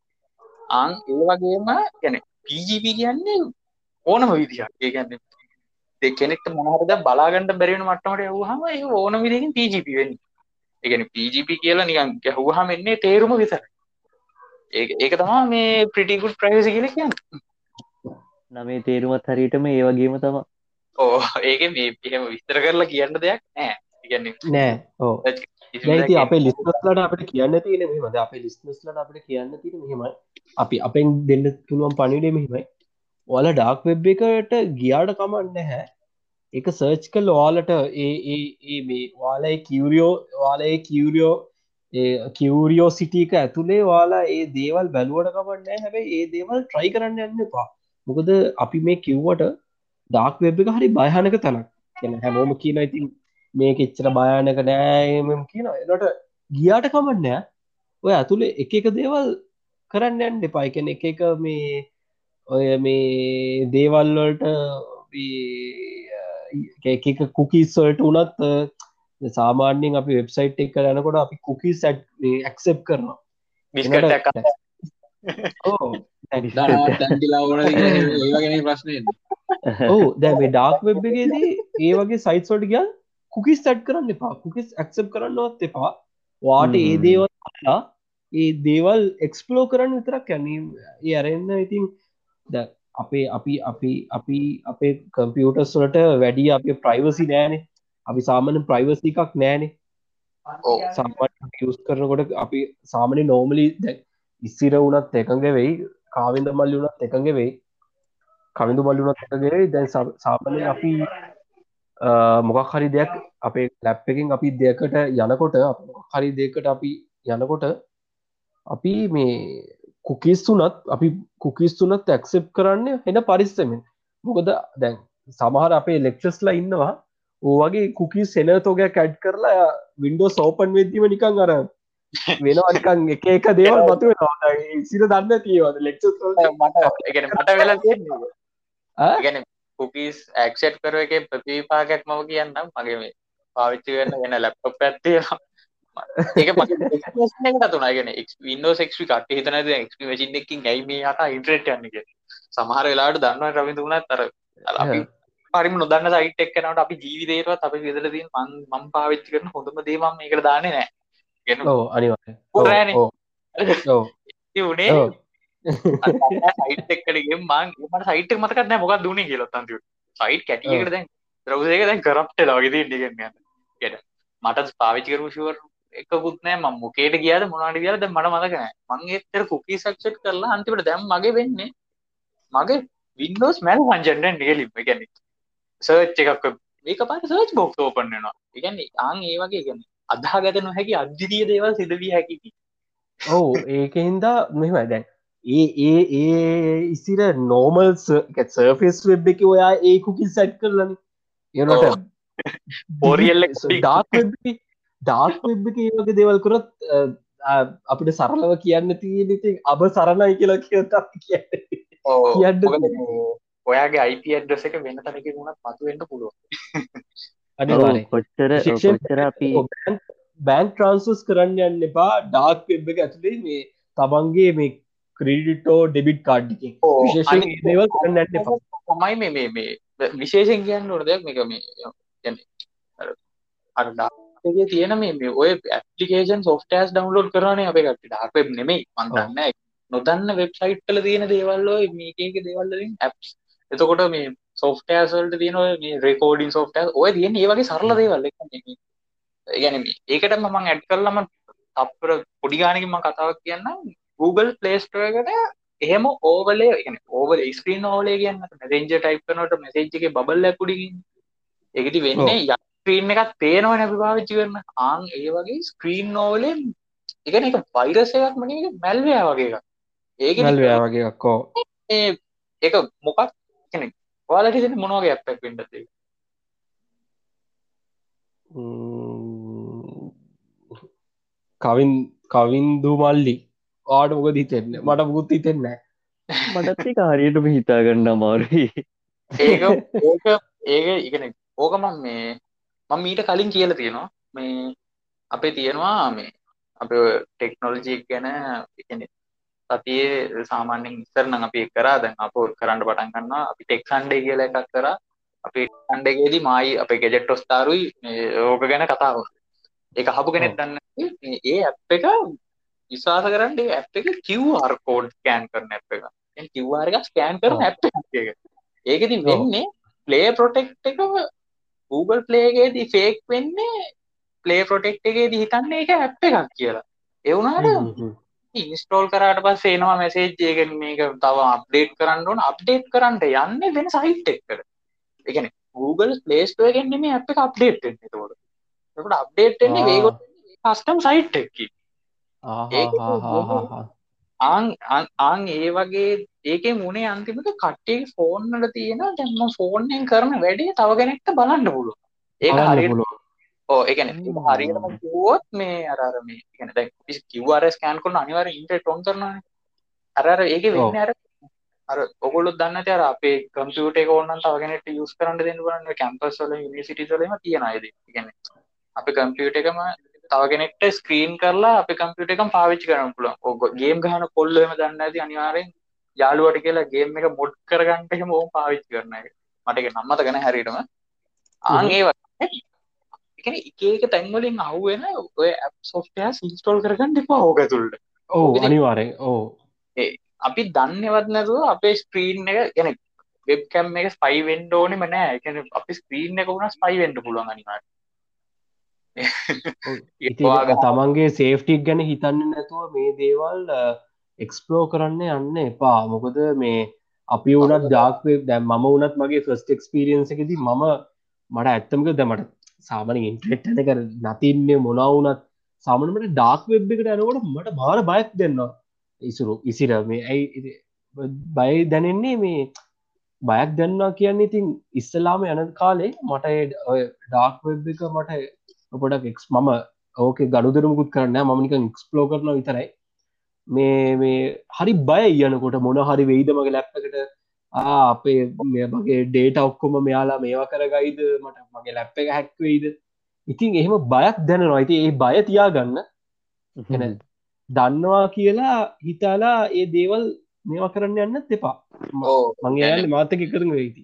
ආන් ඒ වගේම කියන්නේ PGP කියන්නේ ඕනම විදිහක්. ඒ කියන්නේ ඒ කෙනෙක්ට මොන හරි දෙයක් බලා ගන්න බැරි වෙන මට්ටමට යවුවාම ඒක ඕනම විදිහකින් PGP වෙන්නේ. කියන්නේ PGP කියලා නිකන් ගැහුවාම එන්නේ තේරුම විතරයි ඒක තමයි මේ good privacy කියලා කියන්නේ. නමේ තේරුමත් හරියටම ඒ වගේම තම ඕ ඒක මේ එහෙම විස්තර කරලා කියන්න දෙයක් නෑ කියන්නේ නෑ දෙයක් ඉතින් අපේ ලිස්නස්ලට අපිට කියන්න තියෙන මෙහෙමද අපේ ලිස්නස්ලට අපිට කියන්න තියෙන මෙහෙමයි. අපි අපෙන් දෙන්න පුළුවන් පණිඩේ මෙහෙමයි. ඔයාලා ඩාක් වෙබ් එකට ගියාට කමන්න හැ එක සර්ච් කල් ඔයාලට ඒ ඒ ඒ මේ වාලයි කිවරියෝ වාලයි කිවරියෝ කිවරියෝ සිටික ඇතුළේ වාලා ඒ දේවල් බැලුවට කමන්න හැබැයි ඒ දේවල් ට්‍රයි කරන්න යන්න එපා. මොකද අපි මේ කිව්වට ඩාක් වෙබ් එක හරි භයනක තැනක්. කියන හැමෝම කියන ඉතින් මේක එච්චර භයානක නෑම කියන එනට ගියාට කමන්නෑ ඔය ඇතුළේ එක එක දේවල් කරන්න යන්න එපා. එකන එක එක මේ ඔය මේ දේවල්වලට එක එක කුකිස්වලට උනත් සාමාන්‍යෙන් අපි වෙබ්සයිට් එක යනකොට අපි ಕುಕಿ සැට් ඇක්සෙප් කරනවා. ඔවු. දැ මේ ඩාක් වෙබ් එකේදී ඒ වගේ සයිස්වල්ට ගියල් කුකිස් සැට් කරන්න එපා. කුකිස් ඇක්සප් කරන්නවත් එපා. වාට ඒ. දේවල් කලා ඒ දේවල් එක්ස්පලෝ කරන්න විතරක් යැනීම ඒ අරෙන්න්න ඉතින් ද අපේ අපි අපි අපි අපේ කම්පියුටස් වලට වැඩි අප ප්‍රයිවසි නෑනේ. අපි සාමන ප්‍රයිවසි එකක් නෑනේ. සාමට යස් කරනකොට අපි සාමනි නෝමලි ඉස්සිර වනත් එකඟ වෙයි කාවින්ද මල්ලි වනත් එකඟ වෙයි. කවිඳු මල්ලුනත් එකගේ දැන් සාමනය අපි මොකක් හරි දෙයක් අපේ ලැප් එකින් අපි දෙයකට යනකොට හරි දෙකට අපි යනකොට අපි මේ කුකිස් වනත් අපි කුකිස් තුනත් ඇක්සෙප් කරන්න හෙන පරිස්සමෙන්. මොකද දැන් සමහර අපේ ලෙක්චස්ලා ඉන්නවා. ඕවගේ කුකි සෙනතෝග කැඩ් කරලා වින්ඩෝ සෝපන් වෙද්දිම නිකං අර වෙනනිකං එක එක දේවල් මතු සිර දන්න තියවද ලෙක්ච මට වෙලා ගැන කුකිස් ඇක්ෂට් කර එක ප්‍රතිපාකයක් මව කියන්නම්. මගේ මේ පාවිච්චි වෙන්න වෙන ලැප්ටොප් ඇත්තේ ඒක තුනගෙන වින්ඩෝ ෙක් කට හිතන ක් මසින් එකින් ඇයි මේ යට ඉන්ට්‍රෙට් යන්නක සමහර වෙලාට දන්න රවිඳ වුණත් තර පරිම නොදන්න සයිට එක්කනට අපි ජීවිතේවත් අපි විදලදී මන් මම් පාවිච්චි කරන හොඳම දේවම් එකට දාන නෑ ගෙන අනිවා උනේ. සයිට එක්කටගේ මං මට සයිට මතකත් නෑ මොකක් දුණේ කියලා තන්තිව සයිට් කැටියකට දැන් රවසේක දැන් කරප්ට ලවගෙද ඉඩිගෙන් යන්න ගෙට මට පාවිච්චි කරු ශුවර් එකකුත් නෑ ම මොකේට කියාද මොනාට කියලද මට මතකන මං එතර කුකී සක්ෂට් කරලා අන්තිවට දැම් මගේ වෙන්නේ මගේ වින්ඩෝස් මැල් පංජන්ටන් නිගලිම ගැන සර්ච් එකක් මේක පාට සර්ච් බොක්ස් ඕපන්නවා ඉගන්නේ ආං ඒ වගේ ගැන අදාගත නොහැකි අධිරිය දේවල් සිදවිය හැකිති ඔවු ඒකහින්දා මෙම දැන් ඒ ඒ ඒ ඉසිර නෝමල් සර්ෆස් වෙබ් එක ඔයා ඒ කුකි සැට් කරලන. එනට පොරියල්ල ඩාක් ඩාක් වෙබ් එක ඒ වගේ දේවල් කරොත් අපිට සරලව කියන්න තියෙනති අබ සරණයි කියලා කියතා කිය කියන්න. ඔයාගේ අයිප අඩ්‍රස එක වෙන තැනක වුණත් මතුවෙන්න පුළුව කොච්චර බෑන් ට්‍රන්සස් කරන්න යන්න එපා. ඩාක් වෙබ් එක ඇතුළේ මේ තමන්ගේ මේ ක්‍රීඩිටෝ ඩෙබිට් කාඩ්ඩික දේවල් කරන්න ඇන්න කොමයි මේ මේ විශේෂෙන් කියන්න ඕන දෙයක් මේක මේ ගැන අර ඩාගේ තියෙන මේ ඔය ඇපලිකේෂන් සෝෆ්ටස් ඩවන්ලෝඩ් කරන අප කට ඩාක් වෙබ් නෙමෙයි. මන්දන්න නොදන්න වෙබ්සයිට් කල තියෙන දේවල්ලෝ මේකේක දේවල්ලින් ඇප්ස් එතකොට මේ සෝෆ්ටෑසල්ට තියෙන මේ රෙකෝඩින් සෝෆ්ට ඔය තියෙන ඒ වගේ සරල දේවල් ගැන ඒකට මම ඇඩ් කරලම තප්පර පොඩිගානකිම කතාවක් කියන්න Google පලේස්ටකට එහෙම ඕවලේ ඕවල ස්ක්‍රීන් ඕලේ කියන්න මෙසෙන්ජ ටයිප් කනට මෙසේජ්ක බල්ල කුඩිගින් එකති වෙන්නේ ය ස්ක්‍රීන් එකක් පේනව නැපි පාවිච්චි කරන? ආං ඒ වගේ ස්ක්‍රීන් නෝවලෙන් එකන එක වෛරසයක් මන මැල්වයා වගේ ඒක මැල්වයා වගේ කෝ ඒක මොකක් කෙනෙ ඔයාලට හිතෙන මොනවගේ ඇප්පක් වෙන්නද කවින් කවින්දු මල්ලි ආට මොක දිතෙන්න මට මුකුත් හිතෙන්න මටත් කාරයටම හිතාගන්න අමාරුයි. ඒක ඒක ඒක ඉගෙන ඕකම මේ මම මීට කලින් කියල තියෙනවා. මේ අපේ තියෙනවා මේ අප ටෙක්නෝලජී ගැන සතියේ සාමාන්‍යෙන් ඉස්සරන අපි කරා. දැන් අප කරන්න පටන් ගන්න අපි ටෙක් සන්ඩේ කියල එකක් කර. අපි හන්ඩගේදී මයි අප ගෙජෙට් ඔස්ථාරුයි ඕක ගැන කතාව එක හපු කෙනෙක් දන්න ඒ ඇප් එක විශවාස කරන්න ඇප් එක කිව්ර් කෝඩ් කෑන් කරන ඇ් එක. කිව්වාර එක ස්කෑන් කරන ඇප් එක ඒකති වෙන්නේ ප්ලේ ප්‍රොටෙක්් එක Google පලේගේදී ෆේක් වෙන්නේ ප්ලේ ප්‍රොටෙක්් එකේදී හිතන්නේ එක ඇප් එකක් කියලා. එවුනාට ඉන්ස්ටෝල් කරට පස් එනවා මැසේජ්යක මේක තව අප්ඩේට් කරන්න ඕන. අප්ඩේට් කරන්න යන්න වෙන සහිට් එක්කට එකන Google පලේස්ටෝ ගෙන්න්නේ මේ අප අප්ඩේට් තෝට එකට අප්ඩේට් එන්නේ වේග කස්ටම් සයිට් එක්කි ආං ඒ වගේ ඒක මුණේ අන්තිමට කට්ටේ ෆෝන්නට තියෙන දැම්ම ෆෝන්ෙන් කරන වැඩේ තව කෙනෙක්ට බලන්න පුළුව ඒ හරි ඕ එකන හරිටම කිව්වොත් මේ අරර මේ එකන දැ කිවර ස්කෑන් කරන අනිවර ඉන්ට ටොන් කරන අරර ඒක වෙන්න අර අර ඔගොලොත් දන්න අර අපේ කම්පියට ඕන්න තවගෙනට යස් කරන්න දෙන්න වන්න කැම්පස්වල නිසිටි සලම තියෙන අයද ගැන අප කම්පියට එකම තවගෙනෙක්ට ස්ක්‍රීන් කරලා අප කම්පියට එකම් පාවිච්චි කරන ඔග ගේම් ගහන කොල්ලම දන්න ඇති අනිවාරෙන් යාළුවට කියලා ගේම් එක මොඩ් කරගන්නට හෙම ඕම් පාවිච්චි කරන එක. මටක නම්මත ගැන හැරිටම ආගේ එකන එක එක තැන්වලින් අහුවෙන ඔය ඇප් සොෆ්ටයා ඉන්ස්ටෝල් කරගන්න එපා ඕක තුළට ඕ අනිවාරය ඕ අපි දන්නවත් නැතුව අපේ ස්ක්‍රීන් එක ගැන වෙබ්කැම් එක ස්පයිවෙන්ඩ ඕනෙ මනෑ එකන අපි ස්ක්‍රීන් එක වුණ ස්පයිවෙන්ඩ පුළුවන් අනිවාට තමන්ගේ සේෆ්ටික් ගැන හිතන්න නැතුව මේ දේවල් එක්ස්පලෝ කරන්න යන්න එපා. මොකද මේ අපි වනත් ජාක්වේ දැම් මම වනත් මගේ ෆස්ට එක්ස්පිරියන්ස එකෙති මම මට ඇත්තමක දැමට සාමන ඉන්ට්‍රෙට් ඇක නතින්නේ මොනවුනත් සාමනට ඩාක් වෙබ් එකට ඇනකොට මට බාර බයක් දෙන්න ඉසුරු ඉසිර මේ ඇයි බයි දැනෙන්නේ මේ බයක් දෙන්නා කියන්නේ ඉතින් ඉස්සලාම යන කාලේ මට ඩාක් වෙබ් එක මට පොඩක් එක්ස් මම ඕක ගඩුදරමුකුත් කරන්න මනික එක්ස්පලෝ කරන විතරයි. මේ මේ හරි බය යනකොට මොන හරි වෙයිදමගේ ලැප්කට අපේ මගේ ඩේට ඔක්කොම මෙයාලා මේවා කරගයිද? මට මගේ ලැප් එක හැක්වෙයිද ඉතින් එහෙම බයක් දැනවා ඇති ඒ බය තියාගන්න. දන්නවා කියලා හිතාලා ඒ දේවල් මේවා කරන්න යන්න දෙපා මංගේ මාතක කරන වෙයිති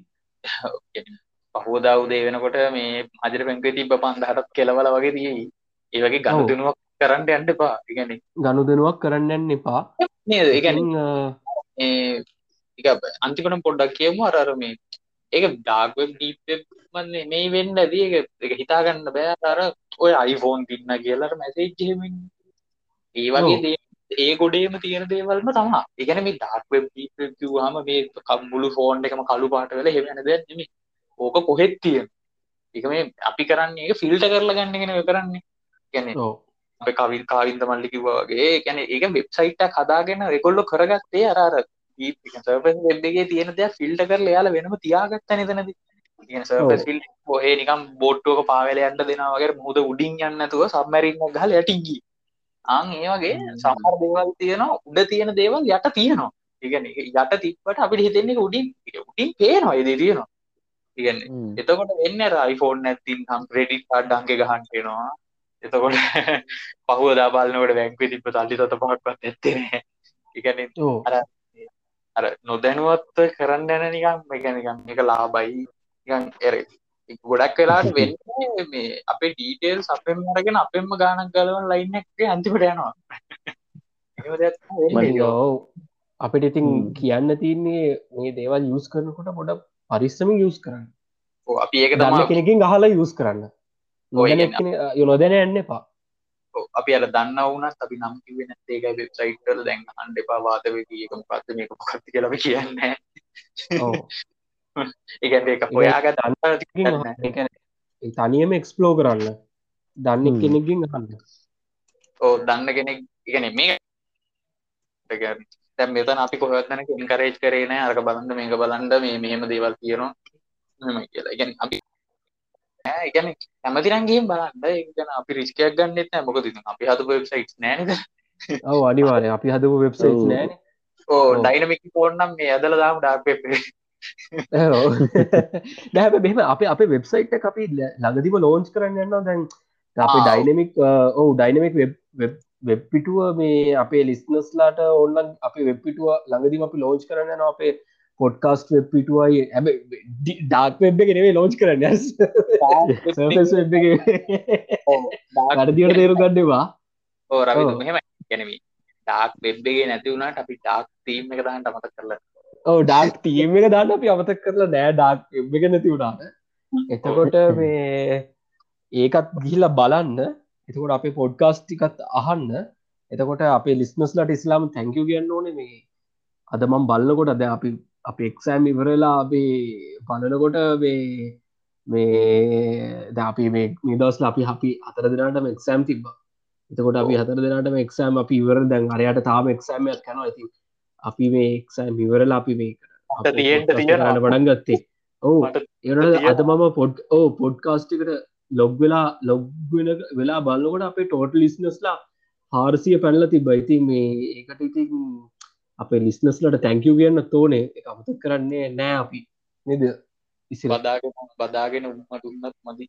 පහෝදා උදේ වෙනකොට මේ මජර පැංකේ තිබ පන්දහටත් කෙලවල වගේ තියයි. ඒ වගේ ගණු දෙනුවක් කරන්න යන්න එපා. ඉගැන ගණු දෙනුවක් කරන්න යන්න එපා. නේද? ඒගැන අන්තිපට පොඩ්ඩක් කියමු. අරර මේ ඒක ඩාගවෙබ් ඩීපමන්නේ මේ වෙන්න දී එක හිතාගන්න බෑ. අර ඔය අයිෆෝන් පින්න කියලට මැසේජ්හෙමින් ඒ වගේ දේ ඒ ගොඩේම තියෙන දේවල්ම තමා එකන මේ ඩාක්වෙබ් හම මේ කම්බුලු ෆෝන් එකම කළු පාට වෙල හෙවෙන දෙ නෙම ඕක කොහෙත් තියෙන. එක මේ අපි කරන්නේ ෆිල්ට කරලා ගන්නගෙන කරන්නේ. ගැන අප කවිල් කාවින්ද මල්ලි කිව්වාගේ ගැන ඒක වෙබ්සයිට් කදාගෙන රෙකොල්ලො කරගත්තේ අරර වෙබ්ගේ තියෙන දෙයක් ෆිල්ට කරල යාල වෙනම තියාගත්ත නතනද. ෆිල් ඔහේ නිකම් බෝට්ටෝක පාවල යන්න දෙනවගේ මුද උඩින් යන්නතුව සම්මැරින්න ගහල යටින්ගී අං ඒ වගේ සමහර දේවල් තියෙනවා උඩ තියෙන දේවල් යට තියෙනවා. ඉගන යට තිපට අපිට හිතෙන්නේ උඩින් උඩින් පේනවා එද තියෙනවා ඉගන්න. එතකොට වෙන්න රයිෆෝන් ඇතින් හම් ප්‍රඩික් අඩ්ඩන්ගේ ගහන්ටෙනවා එතකොට පහුව දාපාලනකට වැැක්වේ තිබ තල්ලි තත පහක්වත් ඇත්තේ ඉගන අර අර නොදැනුවත්ව කරන්න යන නිකම් මෙකැනිකම් එක ලාබයි එර ගොඩක් වෙලාට වෙන්න මේ අපේ ඩීටේල් අපෙන් අරගෙන අපෙන්ම ගානක් ගලවන් ලයින්නක් අන්තිපට යනවා. යෝ අපිට ඉතින් කියන්න තියන්නේ මේ දේවල් යස් කරනකොට ගොඩ පරිස්සම යස් කරන්න. අපි ඒක දන්න කෙනකින් ගහලා යස් කරන්න. නොදැන එන්න. එපා. අපි අර දන්න වුනත් අපි නම් කිවෙන ඒක වෙබ්සයිට්ටල් දැන් හන්ඩ එපා වාතවකීක පත්ත මේක පත්ති කියලම කියන්න ඒගැ එක හොයාග දන්න තනියම එක්ස්පලෝ කරන්න. දන්න කෙනෙකින් අහන්න. ඕ දන්න කෙනෙක් ඉගැන මේ දැම් මෙතන අපි කොහත්න ඉන්කරේජ් කරේන අරක බලන්න මේක බලන්ඩ මේ මෙහෙම දේවල් කියනවා මෙම කියලා. ගැන අපි ඒගැන හැමතිරන්ගේ බලන්න. ඒගන අපි රිස්කයක් ගන්න එත් මොක ති අපි හතු වෙබ්සයිට් නෑනද ඔව අනිවාරය අපි හදපු වෙබ්සයිට් නෑන ඕ ඩයිනමික් ෆෝර්නම් මේ ඇදල දාම් ඩාපේ දැහ මෙම අප අප වෙබ්සයිට් අපි ළඟදිම ලෝන්ච් කරන්න යන්න දැන් අපේ ඩයිනමික් ඔවු. ඩයිනමික් වෙබ්පිටුව මේ අපේ ලිස්නස්ලාට ඔන්න අප වෙබ්පිටුව ළඟදිම අපි ලෝච් කරන්න න අපේ පොඩ්කාස්ට වෙබ්පිටුවයි ඇබ ඩාක් වෙබ් එක නෙවේ ලෝච් කරන්න. අඩදිවට තේරු ගන්නවා ඕ රවි මෙහෙම ගැනවී ඩාක් වෙබ්බගේ නැති වුණට අපි ඩාක් තීම් එක දහට අමත කරලා. ඕ ඩාක් තීම එක දාන්න අපි අමතක් කරලා නෑ ඩාක් එක නැති වුණාට. එතකොට මේ ඒකත් ගිහිල්ල බලන්න එතකොට අපේ පොඩ්කාස්ටිකත් අහන්න. එතකොට අපේ ලිස්නස්ලට ඉස්ලාම් තැංකව කියන්න ඕන. මේ අද මම් බල්ලකොට අද අපි අප එක්සෑම් ඉවරලා අපේ බලනකොට මේ මේ අපි මේ නිදස්ල අපි අපි අතර දෙනාටම එක්සෑම් තිබ්බ. එතකොට අපි හතර දෙනාටම එක්සෑම් අපි ඉවර දැන් අරයට තාම එක්සෑමයක් කැනවා ඇති අපි මේ එක්සෑම් ඉවරලා අපි මේ පඩන් ගත්තේ. ඔවු. එට අද මම පොඩ් ඕ පොඩ්කාස්ටිකට ලොග් වෙලා ලොග්වෙන වෙලා බලකොට අපේ ටෝට ලිස්නස්ලා හාරසිය පැනල තිබ ඉති මේ ඒකට ඉතින් අපේ ලිස්නස්ලට තැංකව කියන්න තෝනේ අමත කරන්නේ නෑ අපි. නද? බදාගෙන බදාගෙන උම්ම දුන්නත් මදි.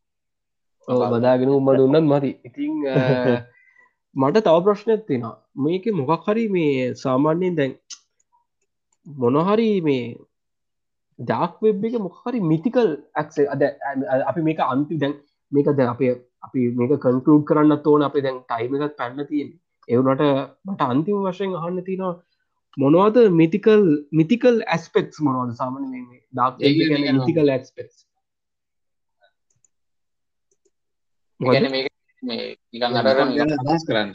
බදාගෙන උම්ම දුන්නත් මති ඉතිං මට තව ප්‍රශ්නයක් තියෙනවා. මේක මොකක් හරි මේ සාමාන්‍යයෙන් දැන් මොනහරි මේ ඩාක් වෙබ් එක මොහරි මිතිකල් ඇක්සේ අද අපි මේක අන්ති දැන් මේක ද අපේ අපි මේක කන්කලූඩ් කරන්න තෝන අපේ දැන් ටයිම එකත් පැන්න තියෙන් එවුනට මට අන්තිම වශයෙන් අහන්න තිනවා මොනවද මිතිකල් මිතිකල් ඇස්පෙක්ස් මොනවද? සාමන ඩක් මිතිකල් ඇස්පෙක් ගැන මේ අදස් කරන්න.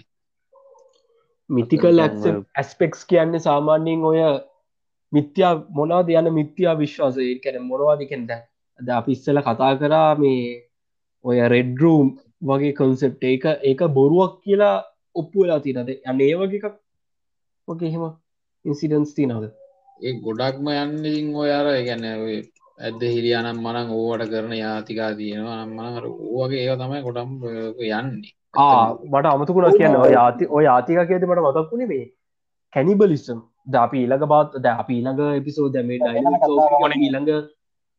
මිතිකල් ඇස්පෙක්ස් කියන්නේ සාමාන්‍යයෙන් ඔය මිත්‍යා මොනාද යන මිත්‍යා විශ්වාසය? කැන මොනවාදිකෙන්ද ද අපිස්සල කතා කරා මේ ඔය රෙඩ්රූම් වගේ කොන්සෙප් ඒක ඒක බොරුවක් කියලා ඔප්පු වෙලා තිනද යන්න ඒ වගේ එකක් ඕකේ හෙම ඉන්සිඩන්ස් තිනවද ඒ ගොඩක්ම යන්නඉින් ඔය අර ගැන ඇද හිරියනම් මනං ඕවට කරන යාතිකා තියෙනවා අම්මනර ඕවගේ ඒ තමයි ගොඩම් යන්නේ. මට අමතුකුණ කියන්න යාති ඔය ආතික කියද මට මතක්ුණේ මේ කැනිබලිස්සම් ද අපි ඊළඟ බාත් ද අපි ඊළඟ එපිසෝ දැමේ ඩයින ඊළඟ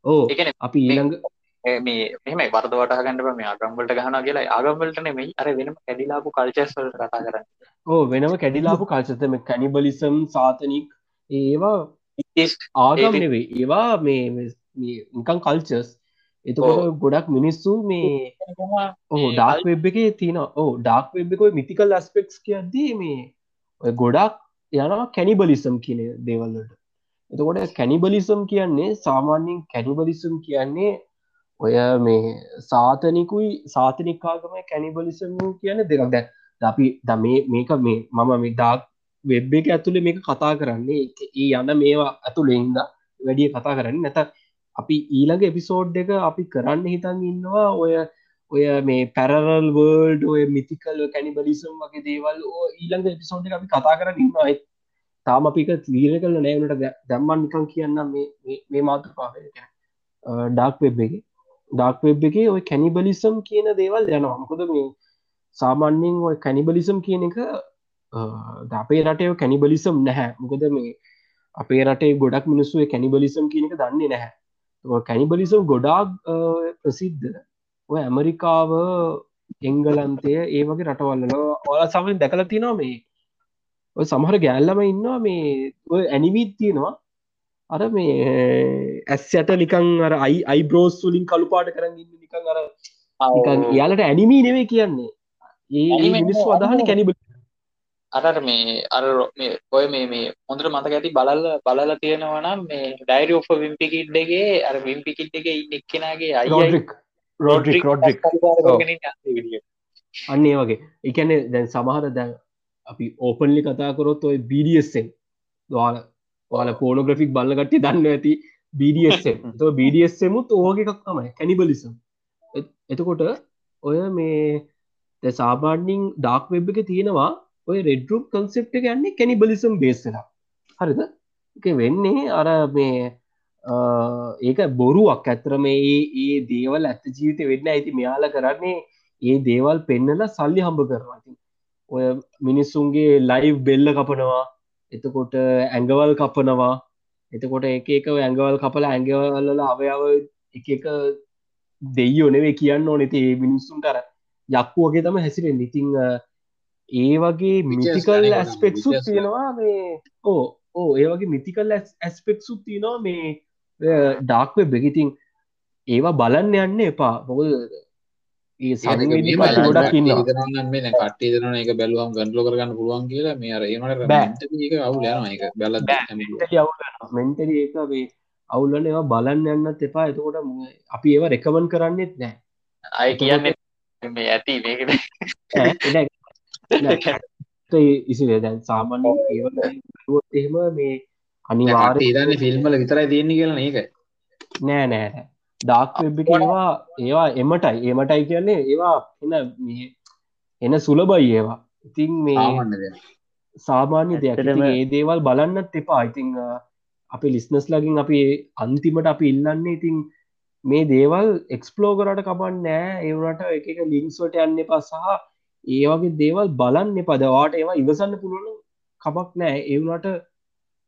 ඕ අපි ඊළඟ මේ මෙහෙම වරදවට ගන්න මේ ආගම්වලට ගහනවා කියලා. ආගම්වලට නෙමෙයි අර වෙනම කැඩිලාපු කල්චර්ස් වලට කතා කරන්නේ. ඕ වෙනම කැඩිලාපු කල්චතම කැනිබලිසම් සාතනික් ඒවා ආගම්. නෙවෙයි. ඒවා මේ මේ නිකන් කල්චර්ස් එතකොට ගොඩක් මිනිස්සු මේ මේ ඩාක් වෙබ් එකේ තියෙන ඕ ඩාක් වෙබ් එක මිතිකල් ඇස්පෙක්ස් කියද්දී මේ ඔය ගොඩක් යනවා කැනිබලිසම් කියන දේවල්ලට එතකොට කැනිබලිසම් කියන්නේ සාමාන්‍යෙන් කැනිබලිසම් කියන්නේ ඔය මේ සාතනිකුයි සාතනිකාගම කැනිබලිසම් කියන දෙකක්. දැ අපි ද මේ මේක මේ මම මේ ඩාක් වෙබ් එක ඇතුළේ මේක කතා කරන්නේ. ඒ- ඒ යන මේවා ඇතුළෙහින්ද වැඩිය කතා කරන්න. නැත අපි ඊළඟ එපිසෝඩ් එක අපි කරන්න හිතන් ඉන්නවා ඔය ඔය මේ පැරරල් වර්ල්ඩ් ඔය මිතිකල් කැනිබලිසම් වගේ දේවල් ඕ ඊළඟ එපිසෝඩ් එක අපි කතා කරන්න ඉන්නවා. අයි තාම අපික තීර කල නෑනට දැම්මන් නිකන් කියන්න මේ මේ- මේ මාතෘකාව. ඩාක් වෙබ් එක. ඩාක් වෙබ් එක ඔය කැනිබලිසම් කියන දේවල් යනවා. මොකද මේ සාමාන්‍යෙන් ඔය කැනිබලිසම් කියන එක අ, ද අපේ රටය කැනිබලිසම් නැහැ. මොකද මේ අපේ රටේ ගොඩක් මිනිස්සුව කැනිබලිසම් කියන එක දන්නේ නැහැ. ඔය කැනිබලිසම් ගොඩාක් අ, ප්‍රසිද්ධ. ඔය ඇමරිකාව එංගලන්තය ඒ වගේ රටවල්ල ඔල සමෙන් දැකල තිනවා මේ. ඔය සමහර ගෑල්ලම ඉන්නවා මේ ඔය ඇනිවීත් තියෙනවා. අර මේ ඇස් යට නිකං අර අයි අයිබ්‍රෝස් වලින් කළුපාට කරන්න ඉන්න නිකං අර නිකන් එයාලට ඇනිමී නෙවේ කියන්නේ. ඒ මිනිස්සු අදහන. කැනිබ අරර මේ අර මේ ඔය මේ මේ හොඳට මතක ඇති බලල බලල තියෙනවා නම් මේ ඩයිරි ඔෆ විම්පිකිට්ඩගේ අර විම්පිකිට් එක ඉන්න එක්කෙනගේ අයි රෝඩ්‍රික් රෝඩ්‍රික් අන්න ඒ වගේ. එකන දැන් සමහර දැන් අපි ඕපන්ලි කතා කරොත් ඔය බඩSෙන් වාල වාල පෝනෝග්‍රෆික් බල්ලගට්ටි දන්න ඇති බඩSෙන් තව බඩSමුත් ඕගේ එකක් තමයි කැනිබලිසම් එතකොට ඔය මේ සාමාන්‍යින් ඩාක් වෙබ් එක තියෙනවා ඔය රෙඩරුප් කන්සෙප් එක යන්නේ කැනිබලිසම් බේස්සලා හරිද? වෙන්නේ අර මේ ඒක බොරුවක්. ඇතර මේ ඒ- ඒ දේවල් ඇත්ත ජීවිත වෙන්න ඇති මෙයාල කරන්නේ ඒ දේවල් පෙන්නල සල්ලි හම්බ කරවාති ඔය මිනිස්සුන්ගේ ලයිව් බෙල්ල කපනවා එතකොට ඇඟවල් කපනවා. එතකොට එක එක ඇඟවල් කපල ඇඟවල්ල අවයාව එක එක දෙයියෝ නෙවේ කියන්න ඕනෙති ඒ මිනිස්සුන්ට අර යක්කු වගේ තම හැසිරෙන් ඉතිං ඒ වගේ ඇස්පෙක්සුත් විචස් තියෙනවා මේ ඕ ඕ ඒ වගේ මිතිකල් ඇස්පෙක්සුත් තියෙනවා මේ ඩාක්ව බෙගිතින් ඒවා බලන්න යන්න එපා. මොකද ඒ ගොඩක් ඉන්නවා. හිතනන්න මේ කට්ටි දෙන එක බැලුවම් ගන්ඩලෝ කරගන්න පුළුවන් කියලා. මේ අර ඒමට බෑ. අවුල යන එක බැල මෙන්ටලි ඒක මේ අවුල්ලන ඒවා බලන්න යන්නත් එපා. එතකොට අපි ඒවා රෙකමන් කරන්නෙත් නෑ. අය කියන්නේ මේ ඇති නෑ. ඉසිේ දැන් සාමාන්‍ය ඒවත් එහෙම මේ අනිවාර ඉදන්න ෆිල්ම්මල විතරයි තියෙන්නේ කියලා ඒක. නෑ නෑ ඩාක් වෙබ් එක ඒවා ඒවා එමටයි. එමටයි කියන්නේ ඒවා එන එන සුලබයි ඒවා. ඉතින් මේ සාමාන්‍ය දෙයක්. ඇත්තටම- ඉතින් ඒ දේවල් බලන්නත් එපා. ඉතිං අපි ලිස්නස් ලගින් අපි අන්තිමට අපි ඉල්ලන්නේ ඉතින් මේ දේවල් එක්ස්පලෝ කරට කපන්න නෑ ඒවනට එක එක ලිංක්ස්වට යන්න එපා සහ ඒ වගේ දේවල් බලන්න පදවාට ඒවා ඉවසන්න පුළුවන් කමක් නෑ ඒවනට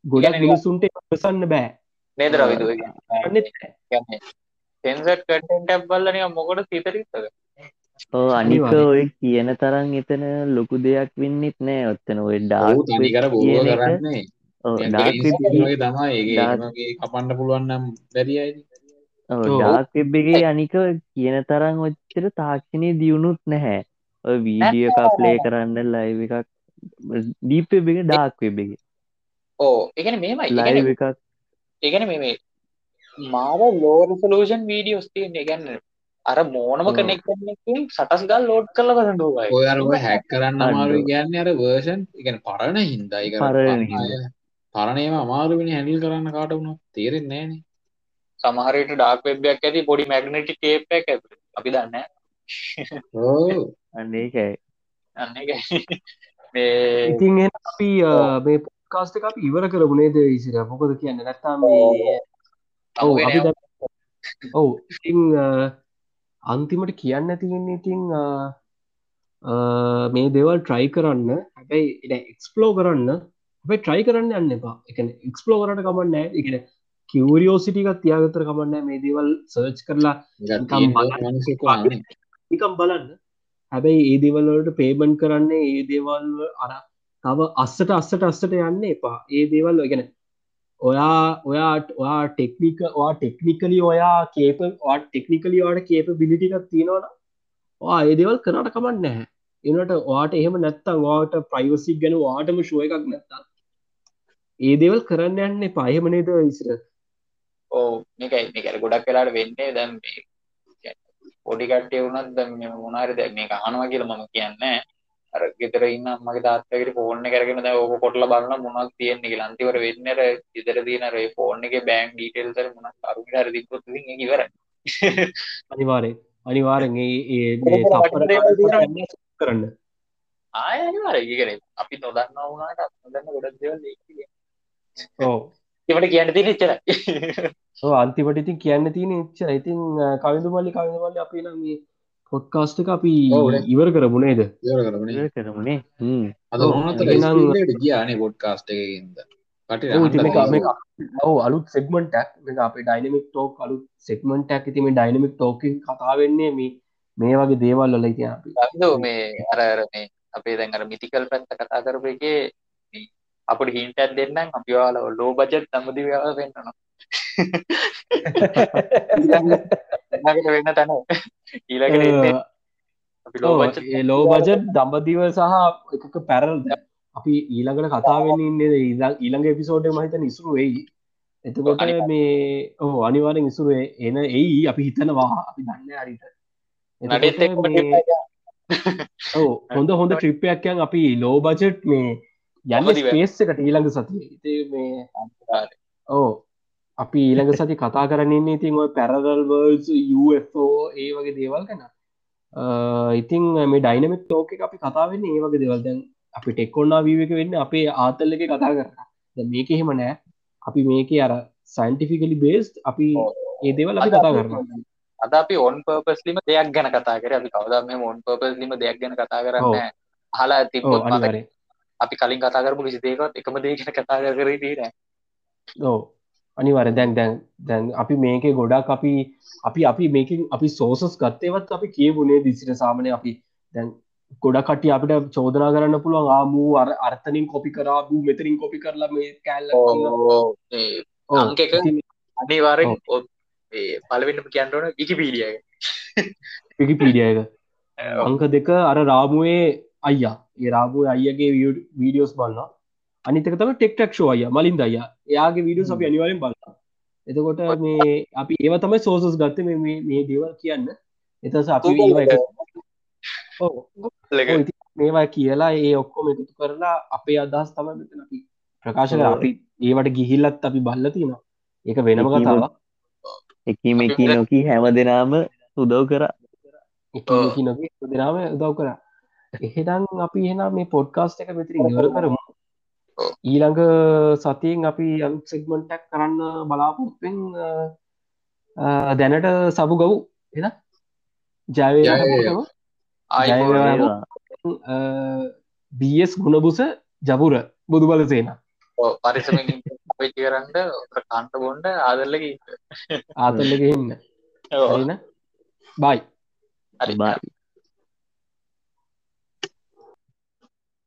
ගොඩක් මිනිසුන්ට ඉවසන්න බෑ. නේද සෙන්සර් කටෙන්ට් බලන මොකට සිතරිත්තද ඕ අනික. ඔය කියන තරම් එතන ලොකු දෙයක් වෙන්නෙත් නෑ. ඔත්තන ඔය ඩාක් තනිකර බෝව කරන්නේ. තමයි. ඒ Dark- ඒගේ කපන්ඩ පුළුවන් නම් බැරියයි ඔව්. ඩාක් වෙබ් එකේ අනික කියන තරම් ඔච්චර තාක්ෂණය දියුණුත් නැහැ. ඔය වීඩිය එකක් ප්ලේ කරන්න ලයිව එකක්. ඩීප් වෙබ් එක ඩාක් වෙබ් එක. ඕ එකන මේමයි. ලයිව එකක්. ඒගැන මේ මාර ලෝරසලූෂන් වීඩියෝස් තියන්නේ. ගැන්න අර මෝනම ඔව්. කනෙක්ටකින් සටස් ගල් ලෝඩ් කල කරඩුවයි ඔය අර ඔය හැක් කරන්න. අමාරු කියන්නේ අර වර්ෂන් ඉගැන පරණ හින්දයි පරණ හින්දා. පරණේම අමාරුවෙන හැඩිල් කරන්න කාට වුණු තේරෙන් නෑන සමහරයට ඩාක් වෙබ්යක් ඇති පොඩි මැගනටි කේපක් ඇ අපි දන්න ඕ අන්න මේ ඉතින් අපි මේ පොඩ්කාස්ට් එක අපි ඉවර කරමුණේද ඉසිර මොකද කියන්න? නැත්තාම මේ ඔව් ඔව් ඉතින් අ, අන්තිමට කියන්න තියෙන්නේ අ, මේ දේවල් ට්‍රයි කරන්න. හැබැයි එක්ස්පලෝ කරන්න. හැබයි ට්‍රයි කරන්න යන්න එපා. එක එක්ස්පලෝ කරට කමන්න එකන කිවරියෝසිටික තියාගතර කමන්න මේ දේවල් සර්ච් කරලා නිකම් බලන්න. හැබැයි ඒ දේවල්වලට පේබන් කරන්නේ ඒ දේවල් අර තව අස්සට අස්සට අස්සට යන්න එපා. ඒ දේවල් ගැන ඔයා ඔයාට ඔයා ටෙක්නික වා ටෙක්නිකලි ඔයා කේප ටෙක්නිකලි වාට කේප බිලිටිකක් තියෙනවන වා ඒ දේවල් කරට කමන්න නැහැ. එනට වාට එහෙම නැත්තම් වාට ප්‍රයිවසික් ගැන වාටම ශුව එකක් නැත්තා ඒ දේවල් කරන්න යන්න පයමනේද ඉසිර ඕ මේකයි. මේකට ගොඩක් වෙලාට වෙන්නේ. දැම් පොඩිකට්ටය වුණත් දැ මොනාර දැ මේ අහනවා කියල මම කියන්නේ. අර ගෙතර ඉන්න මගේ තාත්තකට ෆෝර්න කරගෙන ඕක කොටල බලන්න මොනක් තියෙන එක ලන්තිවර වෙන්නර ඉදර තියන රේ ෆෝර්න එක බෑන් ඩීටෙල්සර මොනක් අරුට හර දිපොත් ඉවර අනිවාරය අනිවාරෙන් කරන්න. ආය අනිවාර ඒකන අපි නොදන්න වුණට නොදන්න ගොඩක් දෙවල් ඕ ඒට කියන්න තින චරයි අන්තිමට ඉතින් කියන්න තියෙන එච්ච ඉතින් කවිදු මල්ලි කවිද මල්ලි අපි නම් මේ පොඩ්කාස්ට එක අපි ඉවර කරමුණේද කරමුණේ හ්ම්. අද ගියානේ පොඩ්කාස්ට් එකකින්ද ඔව්, අලුත් සෙක්මටක් මේ අපේ ඩයිනමික් ටෝක් අලුත් සෙක්මටක් ඉති මේ ඩයිනමික් ටෝක කතා වෙන්නේ මේ මේ වගේ දේවල් වල ඉතින් අපි. මේ අර අර මේ අපේ දැන් අර මිතිකල් පැත්ත කතා කරපු එකේ අපට හින්ටත් දෙන්නම් අපි ඔයාලා ලෝ බජට් දඹදි වේවා වෙන්නනවා ඊළඟට වෙන්න තැන ඊළඟට එන්නේ. අපි ලෝ බජට් ඒ ලෝ බජට් දම්බදිව සහ එකක පැරල්ද? අපි ඊළඟට කතාවෙන්න ඉන්නේ ඊළඟ එපිසෝඩ් මහිත නිසුරු වෙයි. එතකොට. මේ ඕ අනිවාරෙන් ඉසුරු එන එයි. අපි හිතනවා. අපි දන්න අරිට එක හොඳ හොඳ ට්‍රිප්පයක්යන් අපි ලෝ බජට් මේ යන්න එකට ඊළඟ සතිය. ඉතින් මේ. ඕ අපි ඊළඟ සති කතා කරන්නන්නේ ඉතින් ඔය පැරදල් UFO ඒ වගේ දේවල් ගැන. අ, ඉතින් මේ ඩයිනමක් තෝක අපි කතාවෙන්න ඒ වගේ දේවල්. දැන් අපි ටෙක්කොන්නා වීවක වෙන්න අපේ ආතල්ල එක කතා කර මේක එහෙම නෑ. අපි මේක අර සයින්ටිෆිකලි බේස්් අපි. ඒ දේවල් අපි කතා කරනවා. අද අපි ඔන් පර්පස්ලිම දෙයක් ගැන කතා කර. අපි කවදා මේ ඔන් පර්පස්ලිම දෙයක් ගැන කතා කරන්න ඔව්. නෑ. අපි කලින් කතා කරපු කිසි දෙයකවත් එකම දේ ගැන කතා කර කර හිටියේ නෑ. ඕ අනිවර දැන් දැන් දැන් අපි මේක ගොඩක් අපි අපි අපි මේකින් අපි සෝසස් ගත්තේවත් අපි කියවුණේ දිසිට සාමනය අපි දැන් ගොඩ කටි අපිට චෝදනා කරන්න පුළුවන් ආමූ අර අර්ථනින් කොපි කරාබූ මෙතරින් කොපි කරලා මේ කෑල්ල අනිවාරෙන් පලවෙන්නම කියන්නටන විකිපීඩිය පිකිපීඩියක අංක දෙක අර රාමුවේ අයියා. ඒ රාමුව අයියගේ වීඩියෝස් බලන්න අනිතක තම ටෙක්ටක් ෂෝ අය මලින් අයියා එයාගේ වීඩියෝ අපි අනිවාරෙන් බලන්න එතකොට මේ අපි ඒව තමයි සෝසස් ගත්ත මේ මේ- මේ දේවල් කියන්න. එතස අපි ඒවා එක. ඔව්. ඔව්, ඉතින් මේවා කියලා ඒ ඔක්කොම එකතු කරලා අපේ අදහස් තම මෙතන අපි ප්‍රකාශ කර අපි ඒවට ගිහිල්ලත් අපි බල්ල තියෙනවා ඒක වෙනම කතාවක්. එකීම එකී නොකී හැම දෙනාම උදව් කර. එක නොක දෙනාම උදව් කර එහෙනම් අපි එහෙනම් මේ පොඩ්කාස්ට එක මෙතරින් ඉවර කරමු. ඊළඟ සතියෙන් අපි අම් සෙක්මන්ටක් කරන්න බලාපොත්ෙන් දැනට සබු ගව් එ ජයවේ ජය හැමෝටම. ආයි ජය බස් ගුණබුස ජපුර බුදු බල සේන පරිසමෙන් වෙච්චි කරන්න කන්ට බොන්ඩ ආදල්ලක ආතල්ලක ඉන්න. බයි. හරි. බයි